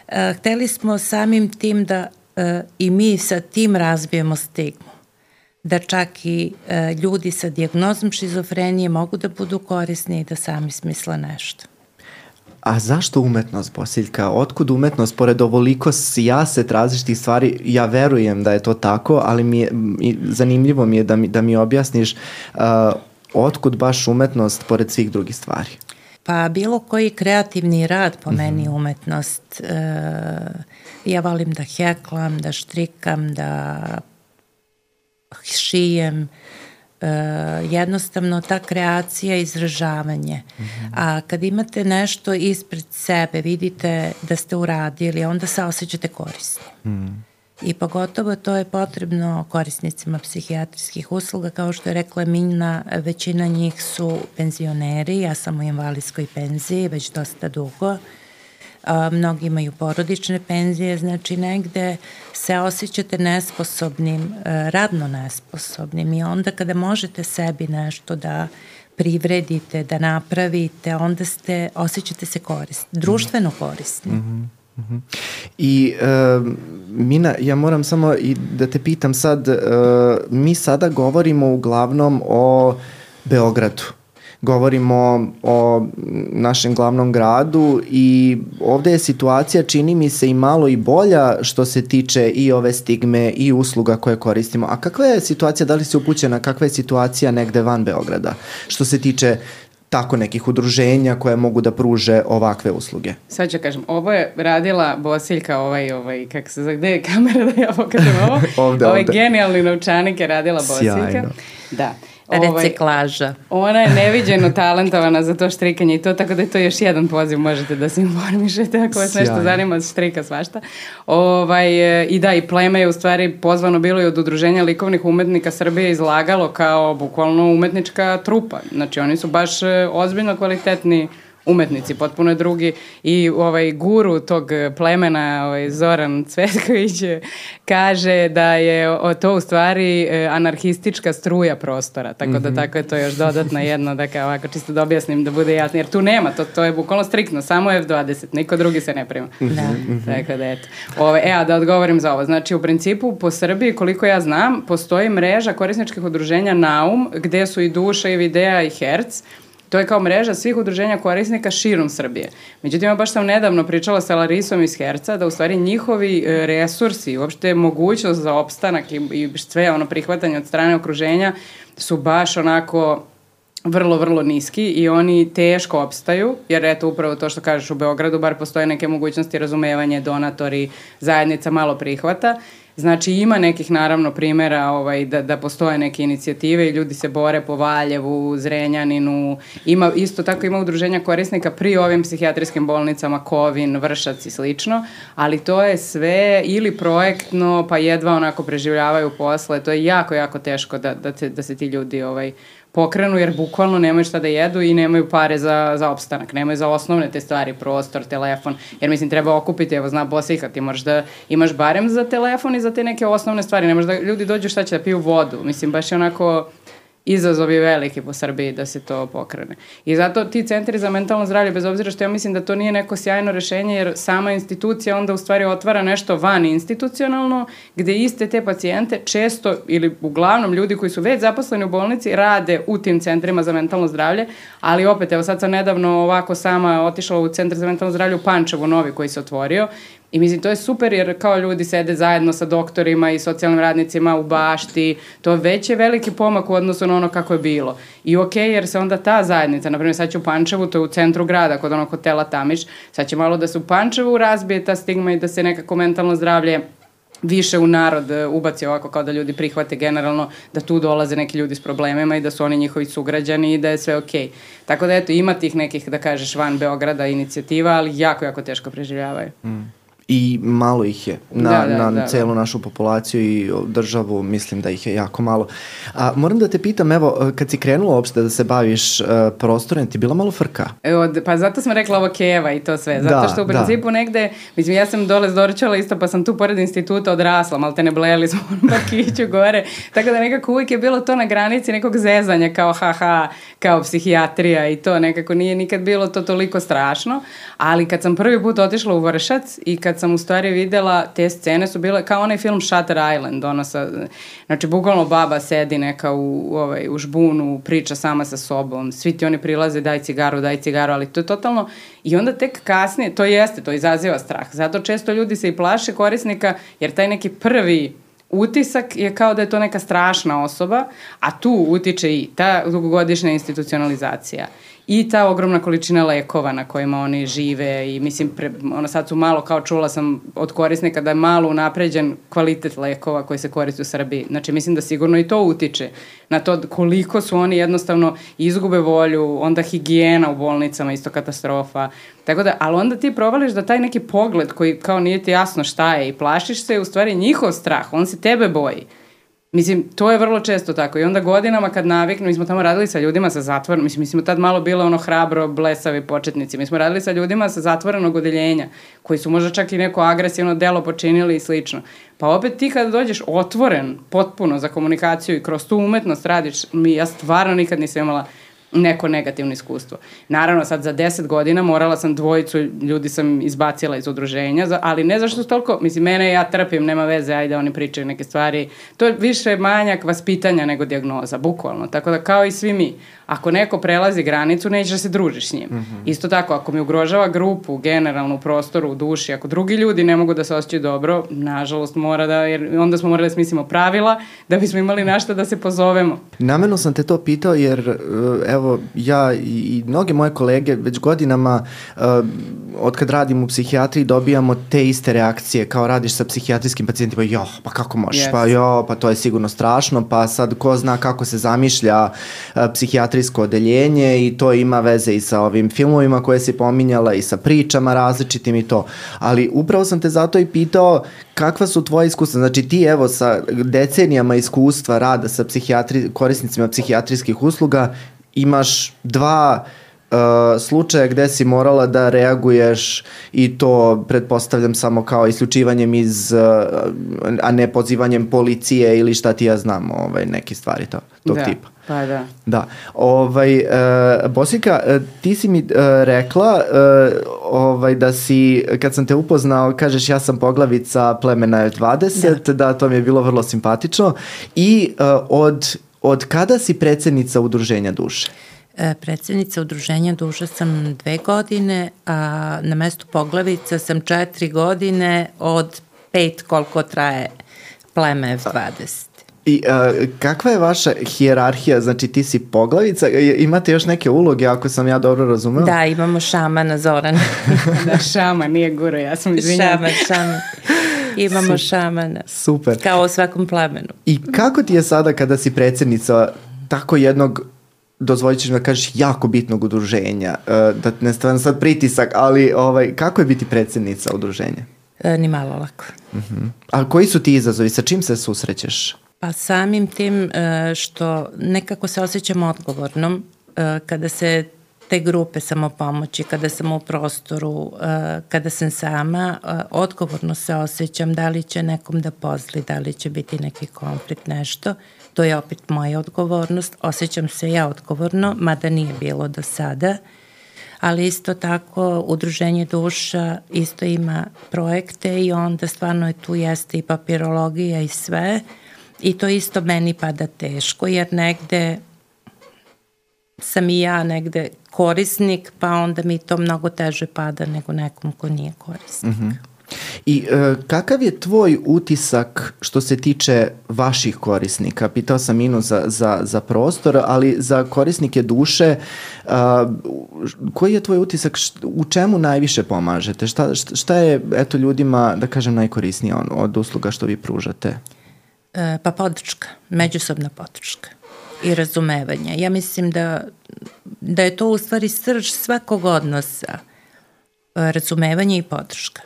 E, hteli smo samim tim da e, i mi sa tim razbijemo stigmu da čak i e, ljudi sa dijagnozom šizofrenije mogu da budu korisni i da sami smisle nešto. A zašto umetnost, Bosiljka? Otkud umetnost? Pored ovoliko sijaset različitih stvari, ja verujem da je to tako, ali mi je, zanimljivo mi je da mi, da mi objasniš uh, otkud baš umetnost pored svih drugih stvari? Pa bilo koji kreativni rad po meni je umetnost. E, ja volim da heklam, da štrikam, da šijem, e, jednostavno ta kreacija i izražavanje. Mm -hmm. A kad imate nešto ispred sebe, vidite da ste uradili, onda se osjećate korisno. Mm. I pogotovo to je potrebno korisnicima psihijatrijskih usluga, kao što je rekla Mina, većina njih su penzioneri, ja sam u invalidskoj penziji već dosta dugo, mnogi imaju porodične penzije, znači negde se osjećate nesposobnim, e, radno nesposobnim i onda kada možete sebi nešto da privredite, da napravite, onda ste, osjećate se korist, društveno korisni. Mm -hmm. I uh, Mina, ja moram samo i da te pitam sad, uh, mi sada govorimo uglavnom o Beogradu. Govorimo o našem glavnom gradu i ovde je situacija čini mi se i malo i bolja što se tiče i ove stigme i usluga koje koristimo. A kakva je situacija, da li si upućena, kakva je situacija negde van Beograda što se tiče tako nekih udruženja koje mogu da pruže ovakve usluge. Sad ću kažem, ovo je radila Bosiljka, ovaj, ovaj, kako se zove, gde je kamera da ja pokažem ovo? ovde, ovaj ovde. genijalni novčanik je radila Bosiljka. Sjajno. Da. Ovaj, Reciklaža. Ona je neviđeno talentovana za to štrikanje i to, tako da je to još jedan poziv, možete da se informišete ako vas nešto zanima od štrika svašta. Ovaj, I da, i pleme je u stvari pozvano bilo i od udruženja likovnih umetnika Srbije izlagalo kao bukvalno umetnička trupa. Znači oni su baš e, ozbiljno kvalitetni umetnici, potpuno drugi i ovaj guru tog plemena, ovaj Zoran Cvetković kaže da je to u stvari e, anarhistička struja prostora, tako da mm -hmm. tako je to još dodatno jedno, da kao ovako čisto da objasnim da bude jasno, jer tu nema, to, to je bukvalno striktno, samo F20, niko drugi se ne prima. Da. Mm -hmm. Tako da eto. Ove, ovaj, e, a da odgovorim za ovo, znači u principu po Srbiji, koliko ja znam, postoji mreža korisničkih udruženja Naum, gde su i Duša i Videa i Herc, To je kao mreža svih udruženja korisnika širom Srbije. Međutim, baš sam nedavno pričala sa Larisom iz Herca da u stvari njihovi e, resursi, uopšte mogućnost za opstanak i, i sve ono prihvatanje od strane okruženja su baš onako vrlo, vrlo niski i oni teško opstaju, jer eto upravo to što kažeš u Beogradu, bar postoje neke mogućnosti razumevanje, donatori, zajednica malo prihvata. Znači ima nekih naravno primera ovaj, da, da postoje neke inicijative i ljudi se bore po Valjevu, Zrenjaninu, ima, isto tako ima udruženja korisnika pri ovim psihijatrijskim bolnicama, Kovin, Vršac i slično, ali to je sve ili projektno, pa jedva onako preživljavaju posle, to je jako, jako teško da, da, te, da se ti ljudi ovaj, pokrenu jer bukvalno nemaju šta da jedu i nemaju pare za, za opstanak, nemaju za osnovne te stvari, prostor, telefon, jer mislim treba okupiti, evo zna Bosika, ti možeš da imaš barem za telefon i za te neke osnovne stvari, ne da ljudi dođu šta će da piju vodu, mislim baš je onako izazov je veliki po Srbiji da se to pokrene. I zato ti centri za mentalno zdravlje, bez obzira što ja mislim da to nije neko sjajno rešenje, jer sama institucija onda u stvari otvara nešto van institucionalno, gde iste te pacijente često ili uglavnom ljudi koji su već zaposleni u bolnici rade u tim centrima za mentalno zdravlje, ali opet, evo sad sam nedavno ovako sama otišla u centar za mentalno zdravlje u Pančevu, novi koji se otvorio I mislim, to je super jer kao ljudi sede zajedno sa doktorima i socijalnim radnicima u bašti, to već je veliki pomak u odnosu na ono kako je bilo. I okej, okay, jer se onda ta zajednica, na primjer sad će u Pančevu, to je u centru grada, kod onog hotela Tamiš, sad će malo da se u Pančevu razbije ta stigma i da se nekako mentalno zdravlje više u narod e, ubaci ovako kao da ljudi prihvate generalno da tu dolaze neki ljudi s problemima i da su oni njihovi sugrađani i da je sve okej. Okay. Tako da eto, ima tih nekih, da kažeš, van Beograda inicijativa, ali jako, jako teško preživljavaju. Mm i malo ih je na, da, da, na da, celu našu populaciju i državu, mislim da ih je jako malo. A, moram da te pitam, evo, kad si krenula uopšte da se baviš uh, prostorem, ti bila malo frka? Evo, pa zato smo rekla ovo keva i to sve, zato da, što u da. principu da. negde, mislim, ja sam dole zdorčala isto, pa sam tu pored instituta odrasla, malo te ne bleli smo u parkiću gore, tako da nekako uvijek je bilo to na granici nekog zezanja, kao haha, kao psihijatrija i to, nekako nije nikad bilo to toliko strašno, ali kad sam prvi put otišla u Vršac i kad sam u stvari videla, te scene su bile kao onaj film Shutter Island, ono sa, znači bukvalno baba sedi neka u, u, ovaj, u žbunu, priča sama sa sobom, svi ti oni prilaze daj cigaru, daj cigaru, ali to je totalno, i onda tek kasnije, to jeste, to izaziva strah, zato često ljudi se i plaše korisnika, jer taj neki prvi utisak je kao da je to neka strašna osoba, a tu utiče i ta dugogodišnja institucionalizacija i ta ogromna količina lekova na kojima oni žive i mislim, pre, ono sad su malo, kao čula sam od korisnika da je malo unapređen kvalitet lekova koji se koriste u Srbiji. Znači mislim da sigurno i to utiče na to koliko su oni jednostavno izgube volju, onda higijena u bolnicama, isto katastrofa. Tako da, ali onda ti provališ da taj neki pogled koji kao nije ti jasno šta je i plašiš se, u stvari njihov strah, on se tebe boji. Mislim, to je vrlo često tako. I onda godinama kad naviknu, mi smo tamo radili sa ljudima sa zatvorenom, mislim, mi smo tad malo bilo ono hrabro, blesavi početnici. Mi smo radili sa ljudima sa zatvorenog odeljenja, koji su možda čak i neko agresivno delo počinili i slično. Pa opet ti kada dođeš otvoren potpuno za komunikaciju i kroz tu umetnost radiš, mi, ja stvarno nikad nisam imala neko negativno iskustvo. Naravno, sad za deset godina morala sam dvojicu ljudi sam izbacila iz udruženja, ali ne zašto toliko, mislim, mene ja trpim, nema veze, ajde oni pričaju neke stvari. To je više manjak vaspitanja nego diagnoza, bukvalno. Tako da kao i svi mi, ako neko prelazi granicu, nećeš da se družiš s njim. Mm -hmm. Isto tako, ako mi ugrožava grupu, generalno u prostoru, u duši, ako drugi ljudi ne mogu da se osjećaju dobro, nažalost mora da, jer onda smo morali da smislimo pravila da bismo imali našta da se pozovemo. Namerno sam te to pitao jer, e, evo, ja i, i mnoge moje kolege već godinama, uh, od kad radim u psihijatriji, dobijamo te iste reakcije, kao radiš sa psihijatrijskim pacijentima, jo, pa kako možeš, yes. pa jo, pa to je sigurno strašno, pa sad ko zna kako se zamišlja uh, psihijatrijsko odeljenje i to ima veze i sa ovim filmovima koje si pominjala i sa pričama različitim i to. Ali upravo sam te zato i pitao kakva su tvoje iskustva? Znači ti evo sa decenijama iskustva rada sa psihijatri, korisnicima psihijatrijskih usluga imaš dva uh, slučaja gde si morala da reaguješ i to pretpostavljam samo kao isključivanjem iz, uh, a ne pozivanjem policije ili šta ti ja znam, ovaj, neke stvari to, tog da. tipa. Pa da. Da. Ovaj, uh, Bosika, uh, ti si mi uh, rekla uh, ovaj, da si, kad sam te upoznao, kažeš ja sam poglavica plemena F20, da. da, to mi je bilo vrlo simpatično. I uh, od, od kada si predsednica Udruženja duše? predsednica Udruženja duše sam dve godine, a na mestu poglavica sam četiri godine od pet koliko traje pleme F20. I uh, kakva je vaša hijerarhija? Znači ti si poglavica, imate još neke uloge ako sam ja dobro razumela? Da, imamo šamana Zoran. da, šaman, nije guro, ja sam izvinjena. Šaman, šaman. Imamo šamana. Super. Kao u svakom plemenu. I kako ti je sada kada si predsednica tako jednog dozvolit ćeš da kažeš jako bitnog udruženja, uh, da ne stavim sad pritisak, ali ovaj, kako je biti predsednica udruženja? E, ni malo lako. Uh mhm. -huh. A koji su ti izazovi? Sa čim se susrećeš? Pa samim tim e, što nekako se osjećam odgovornom e, kada se te grupe samopomoći, kada sam u prostoru, e, kada sam sama, odgovorno se osjećam da li će nekom da pozli, da li će biti neki konflikt, nešto. To je opet moja odgovornost. Osjećam se ja odgovorno, mada nije bilo do sada. Ali isto tako Udruženje duša isto ima projekte i onda stvarno je tu jeste i papirologija i sve. Uh, I to isto meni pada teško, jer negde sam i ja negde korisnik, pa onda mi to mnogo teže pada nego nekom ko nije korisnik. Mm -hmm. I e, kakav je tvoj utisak što se tiče vaših korisnika? Pitao sam Inu za, za, za prostor, ali za korisnike duše, a, koji je tvoj utisak, št, u čemu najviše pomažete? Šta, šta je eto, ljudima, da kažem, najkorisnije od usluga što vi pružate? E, pa podrška, međusobna podrška i razumevanje. Ja mislim da, da je to u stvari srž svakog odnosa, e, razumevanje i podrška.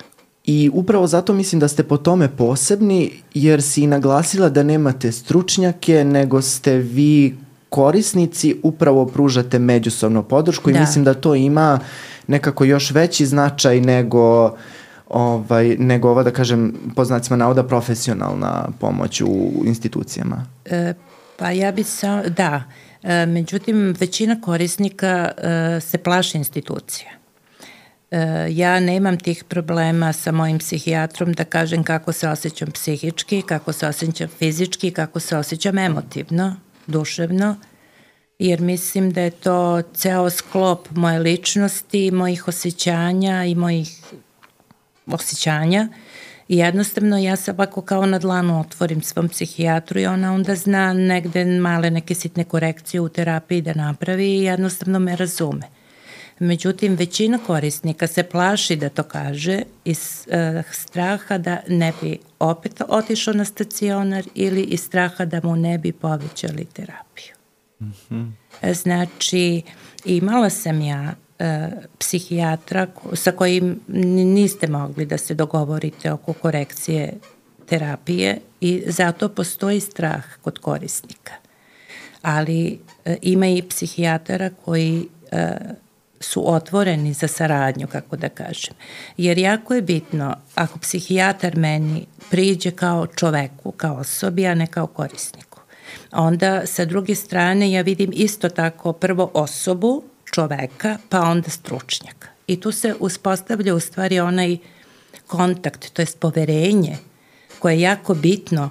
I upravo zato mislim da ste po tome posebni, jer si naglasila da nemate stručnjake, nego ste vi korisnici, upravo pružate međusobnu podršku i da. mislim da to ima nekako još veći značaj nego uh, ovaj, nego ova, da kažem, po znacima navoda, profesionalna pomoć u institucijama? E, pa ja bi sa, da, e, međutim, većina korisnika e, se plaši institucija. E, ja nemam tih problema sa mojim psihijatrom da kažem kako se osjećam psihički, kako se osjećam fizički, kako se osjećam emotivno, duševno, jer mislim da je to ceo sklop moje ličnosti, mojih osjećanja i mojih osjećanja I jednostavno ja se ovako kao na dlanu otvorim svom psihijatru i ona onda zna negde male neke sitne korekcije u terapiji da napravi i jednostavno me razume. Međutim, većina korisnika se plaši da to kaže iz uh, straha da ne bi opet otišao na stacionar ili iz straha da mu ne bi povećali terapiju. Mm -hmm. Znači, imala sam ja psihijatra sa kojim niste mogli da se dogovorite oko korekcije terapije i zato postoji strah kod korisnika. Ali e, ima i psihijatara koji e, su otvoreni za saradnju, kako da kažem. Jer jako je bitno, ako psihijatar meni priđe kao čoveku, kao osobi, a ne kao korisniku. Onda sa druge strane ja vidim isto tako prvo osobu, čoveka, pa onda stručnjaka. I tu se uspostavlja u stvari onaj kontakt, to jest poverenje, koje je jako bitno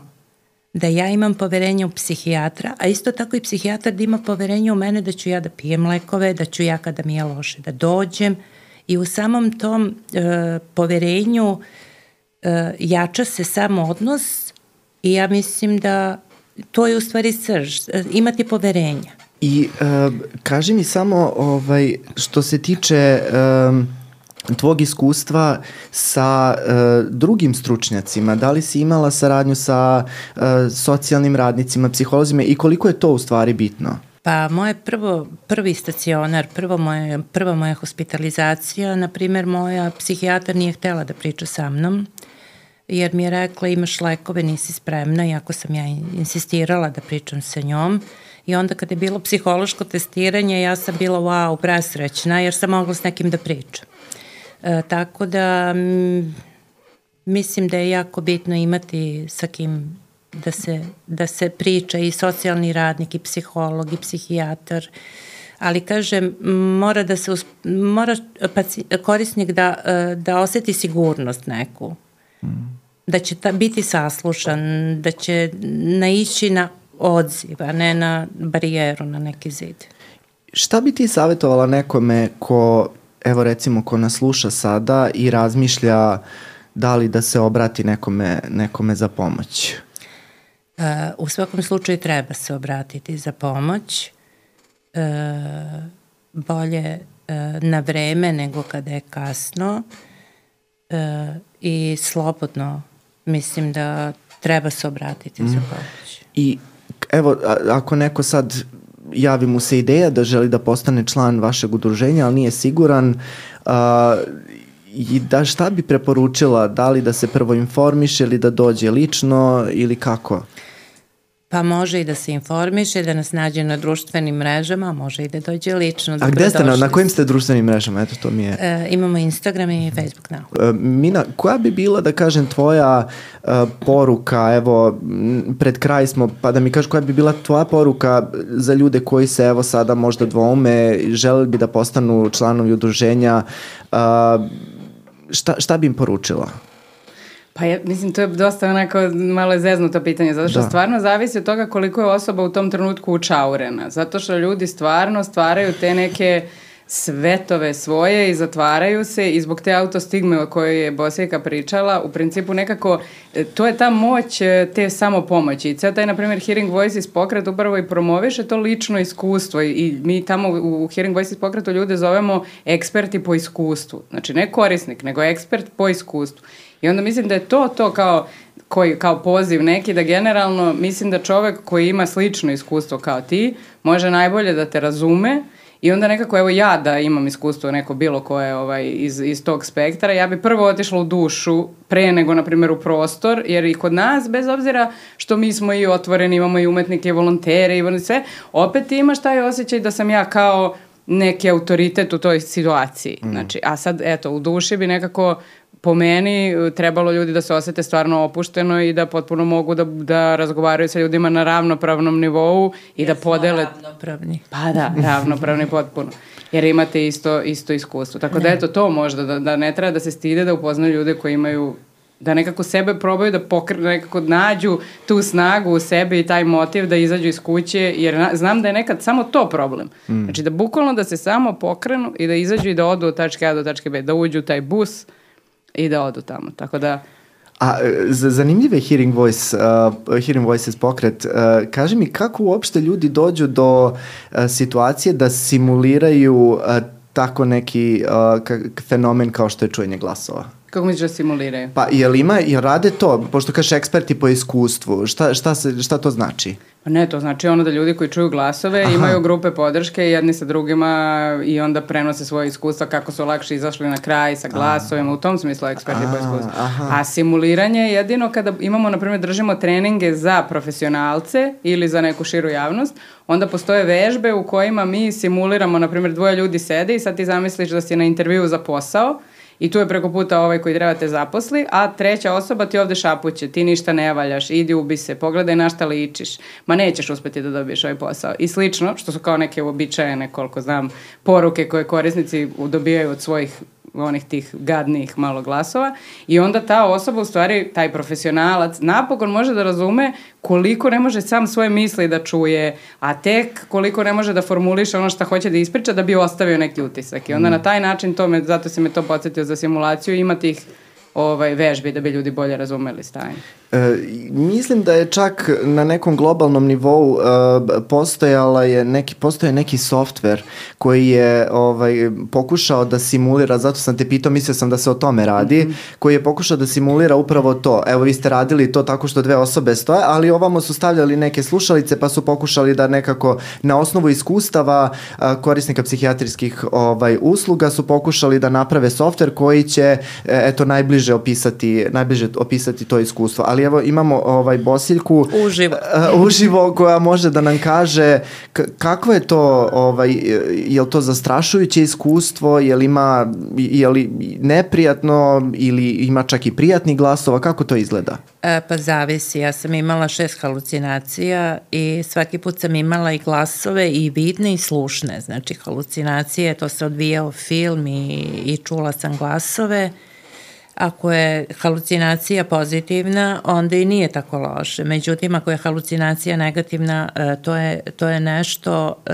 da ja imam poverenje u psihijatra, a isto tako i psihijatar da ima poverenje u mene da ću ja da pijem lekove, da ću ja kada mi je loše da dođem i u samom tom e, poverenju e, jača se sam odnos i ja mislim da to je u stvari srž, e, imati poverenja. I uh, kaži mi samo ovaj, što se tiče um, tvog iskustva sa uh, drugim stručnjacima, da li si imala saradnju sa uh, socijalnim radnicima, psiholozima i koliko je to u stvari bitno? Pa moje prvo, prvi stacionar, prvo moje, prva moja hospitalizacija, na primer moja psihijatar nije htela da priča sa mnom, jer mi je rekla imaš lekove, nisi spremna, iako sam ja insistirala da pričam sa njom. I onda kada je bilo psihološko testiranje, ja sam bila wow, presrećna, jer sam mogla s nekim da pričam. E, tako da m, mislim da je jako bitno imati sa kim da se, da se priča i socijalni radnik i psiholog i psihijatar ali kažem mora da se mora korisnik da, e, da oseti sigurnost neku mm. da će ta, biti saslušan da će naići na odziv a ne na barijeru na neki zid Šta bi ti savjetovala nekome ko evo recimo ko nas sluša sada i razmišlja da li da se obrati nekome, nekome za pomoć? Uh, u svakom slučaju treba se obratiti za pomoć. Uh, bolje uh, na vreme nego kada je kasno uh, i slobodno mislim da treba se obratiti mm. za pomoć. I evo, ako neko sad javi mu se ideja da želi da postane član vašeg udruženja, ali nije siguran, uh, i da šta bi preporučila, da li da se prvo informiše ili da dođe lično ili kako? Pa može i da se informiše, da nas nađe na društvenim mrežama, može i da dođe lično. A gde ste, na, na kojim ste društvenim mrežama? Eto, to mi je... E, imamo Instagram i Facebook Now. E, Mina, koja bi bila, da kažem, tvoja e, poruka, evo, pred kraj smo, pa da mi kažeš koja bi bila tvoja poruka za ljude koji se, evo, sada možda dvoume, želeli bi da postanu članovi udruženja, e, šta, šta bi im poručila? Pa ja, mislim, to je dosta onako malo zeznuto pitanje, zato što da. stvarno zavisi od toga koliko je osoba u tom trenutku učaurena. Zato što ljudi stvarno stvaraju te neke svetove svoje i zatvaraju se i zbog te autostigme o kojoj je Bosijeka pričala, u principu nekako, e, to je ta moć e, te samopomoći. I ceo taj, na primjer, Hearing Voices pokret upravo i promoviše to lično iskustvo i, i mi tamo u Hearing Voices pokretu ljude zovemo eksperti po iskustvu. Znači, ne korisnik, nego ekspert po iskustvu. I onda mislim da je to to kao koji, kao poziv neki da generalno mislim da čovek koji ima slično iskustvo kao ti može najbolje da te razume I onda nekako, evo ja da imam iskustvo neko bilo koje ovaj, iz, iz tog spektra, ja bi prvo otišla u dušu pre nego, na primjer, u prostor, jer i kod nas, bez obzira što mi smo i otvoreni, imamo i umetnike i volontere i sve, opet imaš taj osjećaj da sam ja kao neki autoritet u toj situaciji. Mm. Znači, a sad, eto, u duši bi nekako po meni trebalo ljudi da se osete stvarno opušteno i da potpuno mogu da, da razgovaraju sa ljudima na ravnopravnom nivou i da podele... ravnopravni. Pa da, ravnopravni potpuno. Jer imate isto, isto iskustvo. Tako da eto to možda, da, da ne treba da se stide da upoznaju ljude koji imaju da nekako sebe probaju da pokrenu, nekako nađu tu snagu u sebi i taj motiv da izađu iz kuće, jer na, znam da je nekad samo to problem. Mm. Znači da bukvalno da se samo pokrenu i da izađu i da odu od tačke A do tačke B, da uđu u taj bus, i da odu tamo. Tako da... A zanimljiv je Hearing, Voice, uh, Hearing Voices pokret. Uh, kaži mi kako uopšte ljudi dođu do uh, situacije da simuliraju uh, tako neki uh, fenomen kao što je čujenje glasova? Kako misliš da simuliraju? Pa, jel ima, jel rade to, pošto kažeš eksperti po iskustvu, šta, šta, se, šta to znači? Pa ne, to znači ono da ljudi koji čuju glasove Aha. imaju grupe podrške jedni sa drugima i onda prenose svoje iskustva kako su lakše izašli na kraj sa glasovima, u tom smislu eksperti po iskustvu. A simuliranje je jedino kada imamo, na primjer, držimo treninge za profesionalce ili za neku širu javnost, onda postoje vežbe u kojima mi simuliramo, na primjer, dvoje ljudi sede i sad ti zamisliš da si na intervju za posao I tu je preko puta ovaj koji treba te zaposli, a treća osoba ti ovde šapuće, ti ništa ne valjaš, idi ubi se, pogledaj na šta ličiš, ma nećeš uspeti da dobiješ ovaj posao. I slično, što su kao neke uobičajene, koliko znam, poruke koje korisnici dobijaju od svojih onih tih gadnih malo glasova i onda ta osoba u stvari, taj profesionalac napokon može da razume koliko ne može sam svoje misli da čuje, a tek koliko ne može da formuliše ono što hoće da ispriča da bi ostavio neki utisak. I onda mm. na taj način, to me, zato se me to podsjetio za simulaciju, ima tih ovaj, vežbi da bi ljudi bolje razumeli stanje. E, mislim da je čak na nekom globalnom nivou e, postojala je neki, postoje neki softver koji je ovaj, pokušao da simulira, zato sam te pitao, mislio sam da se o tome radi, mm -hmm. koji je pokušao da simulira upravo to. Evo vi ste radili to tako što dve osobe stoje, ali ovamo su stavljali neke slušalice pa su pokušali da nekako na osnovu iskustava a, korisnika psihijatrijskih ovaj, usluga su pokušali da naprave softver koji će e, eto najbliže opisati, najbliže opisati to iskustvo. Ali ali evo imamo ovaj Bosiljku uživo, uh, uživo koja može da nam kaže kako je to ovaj je li to zastrašujuće iskustvo, je li ima je li neprijatno ili ima čak i prijatni glasova, kako to izgleda? E, pa zavisi, ja sam imala šest halucinacija i svaki put sam imala i glasove i vidne i slušne, znači halucinacije, to se odvijao film i, i čula sam glasove Ako je halucinacija pozitivna, onda i nije tako loše. Međutim, ako je halucinacija negativna, e, to je, to je nešto e,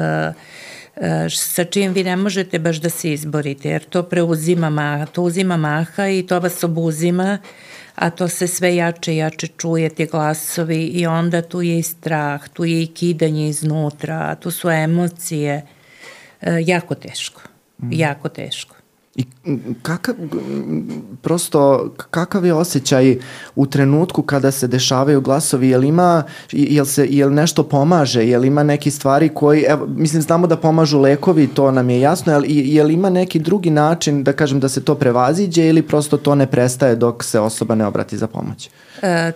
e, sa čim vi ne možete baš da se izborite, jer to preuzima maha, to uzima maha i to vas obuzima, a to se sve jače i jače čuje, ti glasovi i onda tu je i strah, tu je i kidanje iznutra, tu su emocije, jako teško, mm. jako teško. I kakav, prosto, kakav je osjećaj u trenutku kada se dešavaju glasovi, jel ima, jel, se, jel nešto pomaže, jel ima neki stvari koji, evo, mislim, znamo da pomažu lekovi, to nam je jasno, jel, jel ima neki drugi način, da kažem, da se to prevaziđe ili prosto to ne prestaje dok se osoba ne obrati za pomoć? E,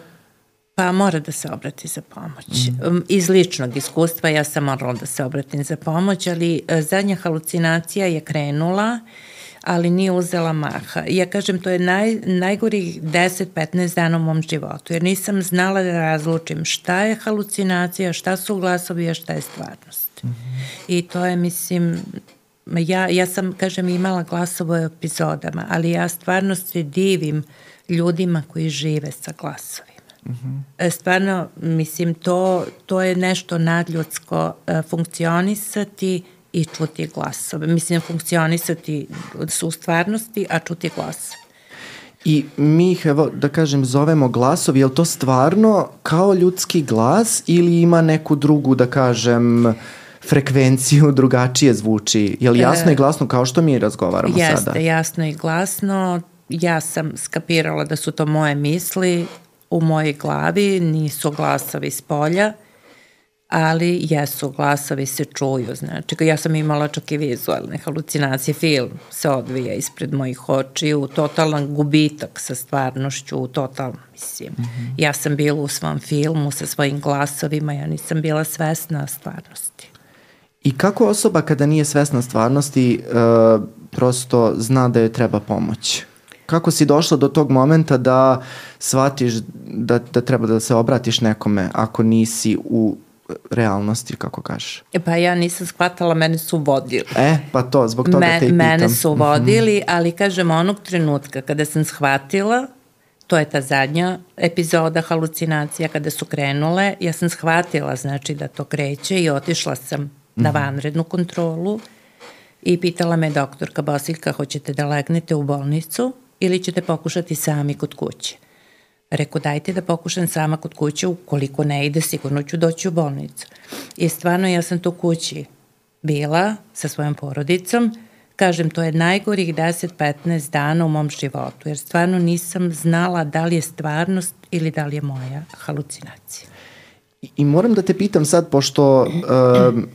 Pa mora da se obrati za pomoć. Mm. Iz ličnog iskustva ja sam morala da se obratim za pomoć, ali e, zadnja halucinacija je krenula uh, ali nije uzela maha. Ja kažem, to je naj, najgorih 10-15 dana u mom životu, jer nisam znala da razlučim šta je halucinacija, šta su glasovi, a šta je stvarnost. Mm -hmm. I to je, mislim, ja, ja sam, kažem, imala glasove u epizodama, ali ja stvarno se divim ljudima koji žive sa glasovima. Mm -hmm. Stvarno, mislim, to, to je nešto nadljudsko e, funkcionisati i čuti glasove. Mislim, funkcionisati su u stvarnosti, a čuti glas. I mi ih, evo, da kažem, zovemo glasovi, je li to stvarno kao ljudski glas ili ima neku drugu, da kažem, frekvenciju drugačije zvuči? Je li jasno e, i glasno kao što mi razgovaramo jeste, sada? Jeste, jasno i glasno. Ja sam skapirala da su to moje misli u mojej glavi, nisu glasovi s polja ali jesu, glasovi se čuju, znači ja sam imala čak i vizualne halucinacije, film se odvija ispred mojih očiju, totalan gubitak sa stvarnošću, total, mislim. Mm -hmm. Ja sam bila u svom filmu sa svojim glasovima, ja nisam bila svesna stvarnosti. I kako osoba kada nije svesna stvarnosti uh, prosto zna da joj treba pomoć? Kako si došla do tog momenta da shvatiš da, da treba da se obratiš nekome ako nisi u realnosti, kako kažeš? E pa ja nisam shvatala, mene su vodili. E, pa to, zbog toga Me, te i pitam. Mene su mhm. vodili, mm -hmm. ali kažem, onog trenutka kada sam shvatila, to je ta zadnja epizoda halucinacija kada su krenule, ja sam shvatila znači da to kreće i otišla sam mm -hmm. na mhm. vanrednu kontrolu i pitala me doktorka Bosiljka, hoćete da legnete u bolnicu ili ćete pokušati sami kod kuće? Reku, dajte da pokušam sama kod kuće, ukoliko ne ide, sigurno ću doći u bolnicu. I stvarno ja sam tu kući bila sa svojom porodicom, kažem, to je najgorih 10-15 dana u mom životu, jer stvarno nisam znala da li je stvarnost ili da li je moja halucinacija. I, i moram da te pitam sad, pošto um,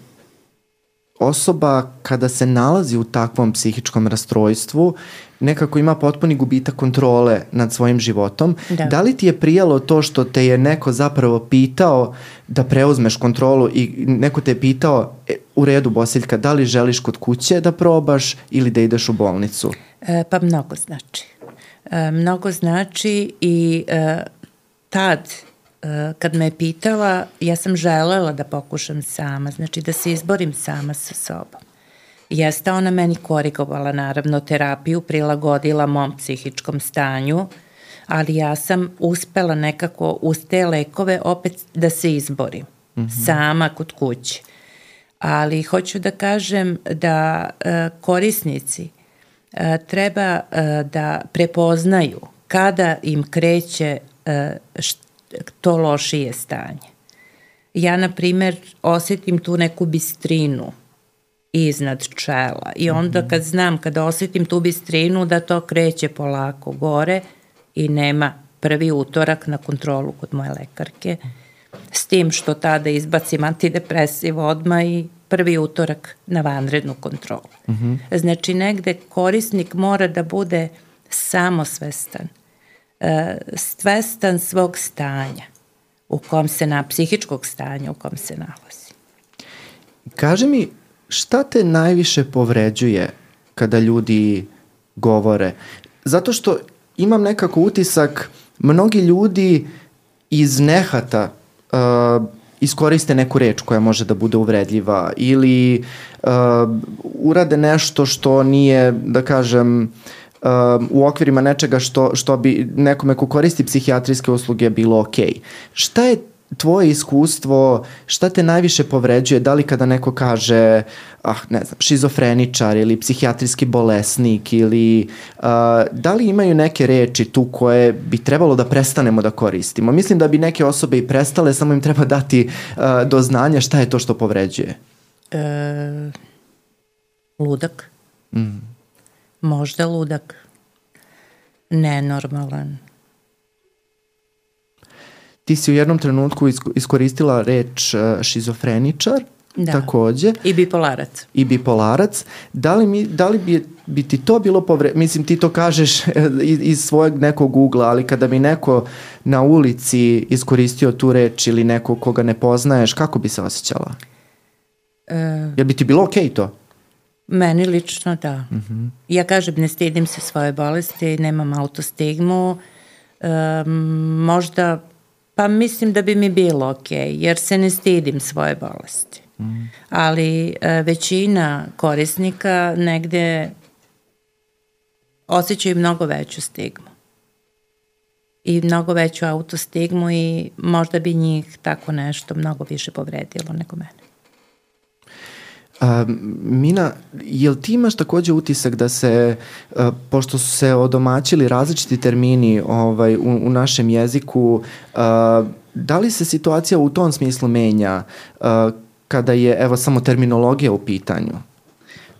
osoba kada se nalazi u takvom psihičkom rastrojstvu nekako ima potpuni gubitak kontrole nad svojim životom. Da. da li ti je prijalo to što te je neko zapravo pitao da preuzmeš kontrolu i neko te je pitao e, u redu Bosiljka, da li želiš kod kuće da probaš ili da ideš u bolnicu? E, pa mnogo znači. E, mnogo znači i e, tad kad me je pitala, ja sam želela da pokušam sama, znači da se izborim sama sa sobom. Jeste ona meni korigovala naravno terapiju, prilagodila mom psihičkom stanju, ali ja sam uspela nekako uz te lekove opet da se izborim. Mm -hmm. Sama kod kuće. Ali hoću da kažem da e, korisnici e, treba e, da prepoznaju kada im kreće e, št, to lošije stanje. Ja, na primer, osetim tu neku bistrinu iznad čela. I onda mhm. kad znam, kada osetim tu bistrinu, da to kreće polako gore i nema prvi utorak na kontrolu kod moje lekarke. S tim što tada izbacim antidepresiv odma i prvi utorak na vanrednu kontrolu. Mm -hmm. Znači negde korisnik mora da bude samosvestan, svestan svog stanja u kom se na psihičkog stanja u kom se nalazi. Kaže mi, šta te najviše povređuje kada ljudi govore? Zato što imam nekako utisak, mnogi ljudi iz nehata uh, iskoriste neku reč koja može da bude uvredljiva ili uh, urade nešto što nije, da kažem, uh, u okvirima nečega što, što bi nekome ko koristi psihijatrijske usluge bilo okej. Okay. Šta je tvoje iskustvo, šta te najviše povređuje, da li kada neko kaže, ah, ne znam, šizofreničar ili psihijatrijski bolesnik ili uh, da li imaju neke reči tu koje bi trebalo da prestanemo da koristimo? Mislim da bi neke osobe i prestale, samo im treba dati uh, do znanja šta je to što povređuje. E, ludak. Mm. Možda ludak. Nenormalan Ti si u jednom trenutku iskoristila reč uh, šizofreničar, da. takođe. I bipolarac. I bipolarac. Da li, mi, da li bi, bi ti to bilo povre... Mislim, ti to kažeš iz, iz svojeg nekog ugla, ali kada bi neko na ulici iskoristio tu reč ili neko koga ne poznaješ, kako bi se osjećala? E... Jel bi ti bilo okej okay to? Meni lično da. Mhm. -huh. Ja kažem, ne stidim se svoje bolesti, nemam autostigmu, um, možda Pa mislim da bi mi bilo ok, jer se ne stidim svoje bolesti. Mm. Ali e, većina korisnika negde osjećaju mnogo veću stigmu i mnogo veću autostigmu i možda bi njih tako nešto mnogo više povredilo nego mene. A, Mina, jel ti imaš takođe utisak da se, a, pošto su se odomaćili različiti termini ovaj, u, u našem jeziku, a, da li se situacija u tom smislu menja a, kada je, evo, samo terminologija u pitanju?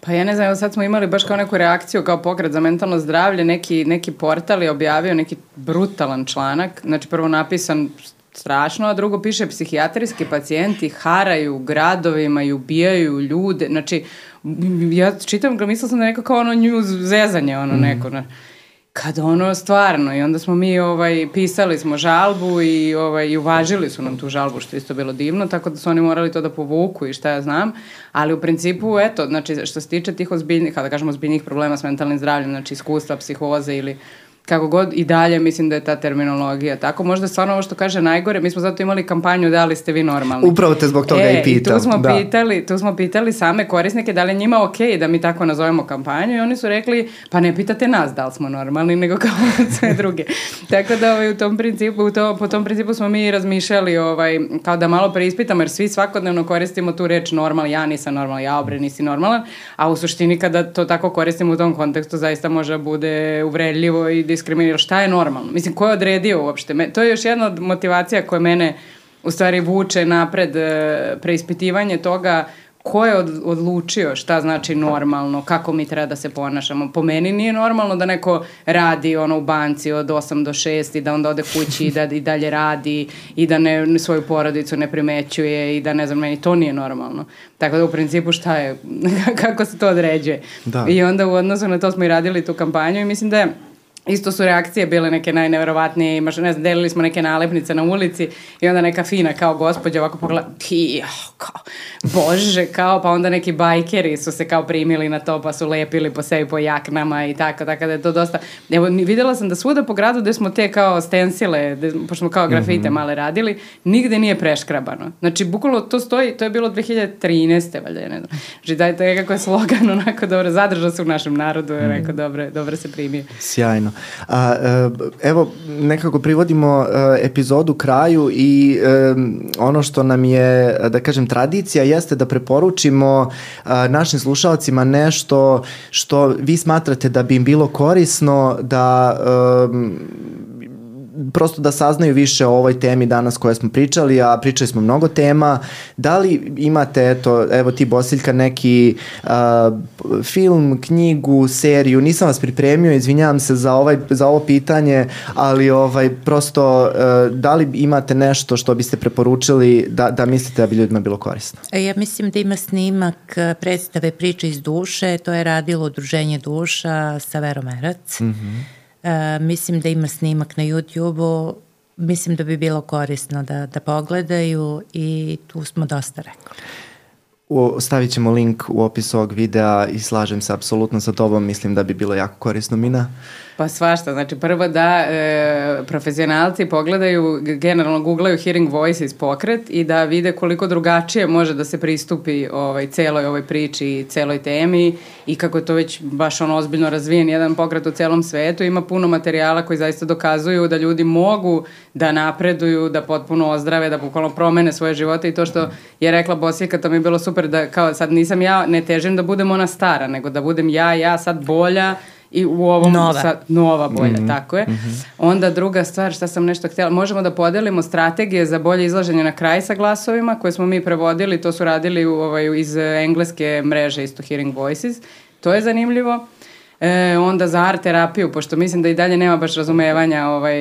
Pa ja ne znam, evo sad smo imali baš kao neku reakciju kao pokret za mentalno zdravlje, neki, neki portal je objavio neki brutalan članak, znači prvo napisan strašno, a drugo piše psihijatrijski pacijenti haraju gradovima i ubijaju ljude, znači ja čitam, mislila sam da neko kao ono news zezanje, ono mm. neko, ne. kad ono stvarno i onda smo mi ovaj pisali smo žalbu i ovaj i uvažili su nam tu žalbu što je isto bilo divno tako da su oni morali to da povuku i šta ja znam ali u principu eto znači što se tiče tih ozbiljnih kada kažemo ozbiljnih problema s mentalnim zdravljem znači iskustva psihoze ili kako god i dalje mislim da je ta terminologija tako. Možda stvarno ovo što kaže najgore, mi smo zato imali kampanju da li ste vi normalni. Upravo te zbog toga e, i pitam. I tu smo, da. pitali, tu smo pitali same korisnike da li je njima ok da mi tako nazovemo kampanju i oni su rekli pa ne pitate nas da li smo normalni nego kao sve druge. tako da ovaj, u tom principu, u to, po tom principu smo mi razmišljali ovaj, kao da malo preispitamo jer svi svakodnevno koristimo tu reč normal, ja nisam normal, ja obre nisi normalan, a u suštini kada to tako koristimo u tom kontekstu zaista može da bude uvredljivo i diskriminira, šta je normalno? Mislim, ko je odredio uopšte? Me, to je još jedna od motivacija koja mene u stvari vuče napred e, preispitivanje toga ko je od, odlučio šta znači normalno, kako mi treba da se ponašamo. Po meni nije normalno da neko radi ono u banci od 8 do 6 i da onda ode kući i da i dalje radi i da ne, svoju porodicu ne primećuje i da ne znam, meni to nije normalno. Tako da u principu šta je, kako se to određuje. Da. I onda u odnosu na to smo i radili tu kampanju i mislim da je Isto su reakcije bile neke najneverovatnije, imaš, ne znam, delili smo neke nalepnice na ulici i onda neka fina kao gospođa ovako pogleda, ti, oh, kao, bože, kao, pa onda neki bajkeri su se kao primili na to pa su lepili po sebi po jaknama i tako, tako da je to dosta, evo, videla sam da svuda po gradu gde smo te kao stensile, gde, pošto smo kao grafite mm -hmm. male radili, nigde nije preškrabano. Znači, bukvalno to stoji, to je bilo 2013. valjda, ne znam. Znači, to je kako je slogan onako dobro, zadržao se u našem narodu, je rekao, dobro, dobro se primio. Sjajno. A, e, evo, nekako privodimo e, epizodu kraju i e, ono što nam je, da kažem, tradicija jeste da preporučimo našim slušalcima nešto što vi smatrate da bi im bilo korisno da prosto da saznaju više o ovoj temi danas koje smo pričali, a pričali smo mnogo tema. Da li imate, eto, evo ti Bosiljka, neki uh, film, knjigu, seriju, nisam vas pripremio, izvinjavam se za, ovaj, za ovo pitanje, ali ovaj, prosto uh, da li imate nešto što biste preporučili da, da mislite da bi ljudima bilo korisno? E, ja mislim da ima snimak predstave Priče iz duše, to je radilo Udruženje duša sa Verom Erac. Mm -hmm E, mislim da ima snimak na YouTube-u, mislim da bi bilo korisno da, da pogledaju i tu smo dosta rekli. U, stavit ćemo link u opisu ovog videa i slažem se apsolutno sa tobom, mislim da bi bilo jako korisno. Mina? Pa svašta, znači prvo da e, profesionalci pogledaju, generalno googlaju Hearing Voices pokret i da vide koliko drugačije može da se pristupi ovaj, celoj ovoj priči i celoj temi i kako je to već baš on ozbiljno razvijen jedan pokret u celom svetu, ima puno materijala koji zaista dokazuju da ljudi mogu da napreduju, da potpuno ozdrave, da bukvalno promene svoje živote i to što je rekla Bosika, to mi je bilo super da kao sad nisam ja, ne težim da budem ona stara, nego da budem ja, ja sad bolja, i u ovom nova, sad, nova bolja, mm -hmm. tako je. Mm -hmm. Onda druga stvar, šta sam nešto htjela, možemo da podelimo strategije za bolje izlaženje na kraj sa glasovima koje smo mi prevodili, to su radili u, ovaj, iz engleske mreže isto Hearing Voices. To je zanimljivo. E, onda za art terapiju, pošto mislim da i dalje nema baš razumevanja ovaj,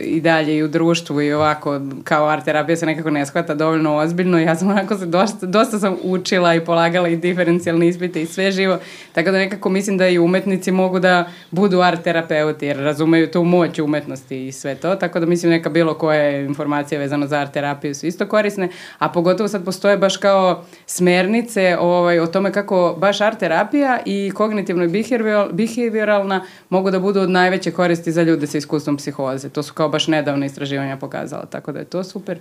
i dalje i u društvu i ovako kao art terapija se nekako ne shvata dovoljno ozbiljno. Ja sam onako se dosta, dosta sam učila i polagala i diferencijalne ispite i sve živo, tako da nekako mislim da i umetnici mogu da budu art terapeuti jer razumeju tu moć umetnosti i sve to, tako da mislim neka bilo koje informacije vezano za art terapiju su isto korisne, a pogotovo sad postoje baš kao smernice ovaj, o tome kako baš art terapija i kognitivno i behavioral, behavioralna mogu da budu od najveće koristi za ljude sa iskustvom psihoze. To su kao baš nedavne istraživanja pokazala, tako da je to super.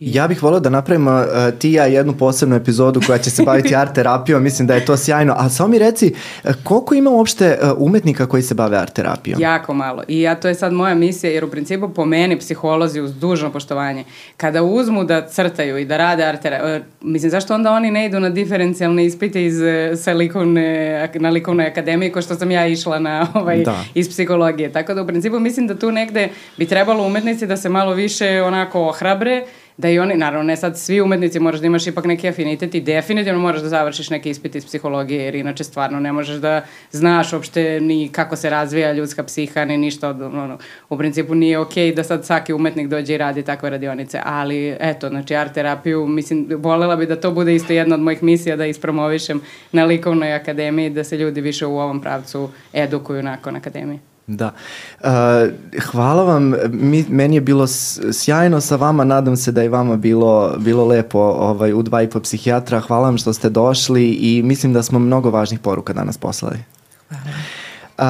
Ja bih volio da napravimo uh, ti ja jednu posebnu epizodu koja će se baviti art terapijom, mislim da je to sjajno. A samo mi reci, uh, koliko ima uopšte uh, umetnika koji se bave art terapijom? Jako malo. I ja, to je sad moja misija, jer u principu po meni psiholozi uz dužno poštovanje, kada uzmu da crtaju i da rade art terapiju, uh, mislim, zašto onda oni ne idu na diferencijalne ispite iz, uh, sa likovne, na likovnoj akademiji, ko što sam ja išla na, ovaj, da. iz psihologije. Tako da u principu mislim da tu negde bi trebalo umetnici da se malo više onako ohrabre, da i oni, naravno ne sad svi umetnici, moraš da imaš ipak neki afinitet i definitivno moraš da završiš neki ispit iz psihologije, jer inače stvarno ne možeš da znaš uopšte ni kako se razvija ljudska psiha, ni ništa od, ono, u principu nije okej okay da sad svaki umetnik dođe i radi takve radionice, ali eto, znači art terapiju, mislim, volela bi da to bude isto jedna od mojih misija da ispromovišem na likovnoj akademiji, da se ljudi više u ovom pravcu edukuju nakon akademije. Da. Uh, hvala vam. Mi, meni je bilo sjajno sa vama. Nadam se da je vama bilo, bilo lepo ovaj, u dva i po psihijatra. Hvala vam što ste došli i mislim da smo mnogo važnih poruka danas poslali. Hvala. Uh,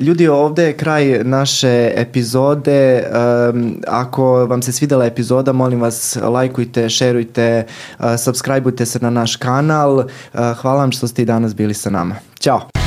ljudi, ovde je kraj naše epizode. Um, ako vam se svidela epizoda, molim vas, lajkujte, šerujte, uh, subscribeujte se na naš kanal. Uh, hvala vam što ste i danas bili sa nama. Ćao!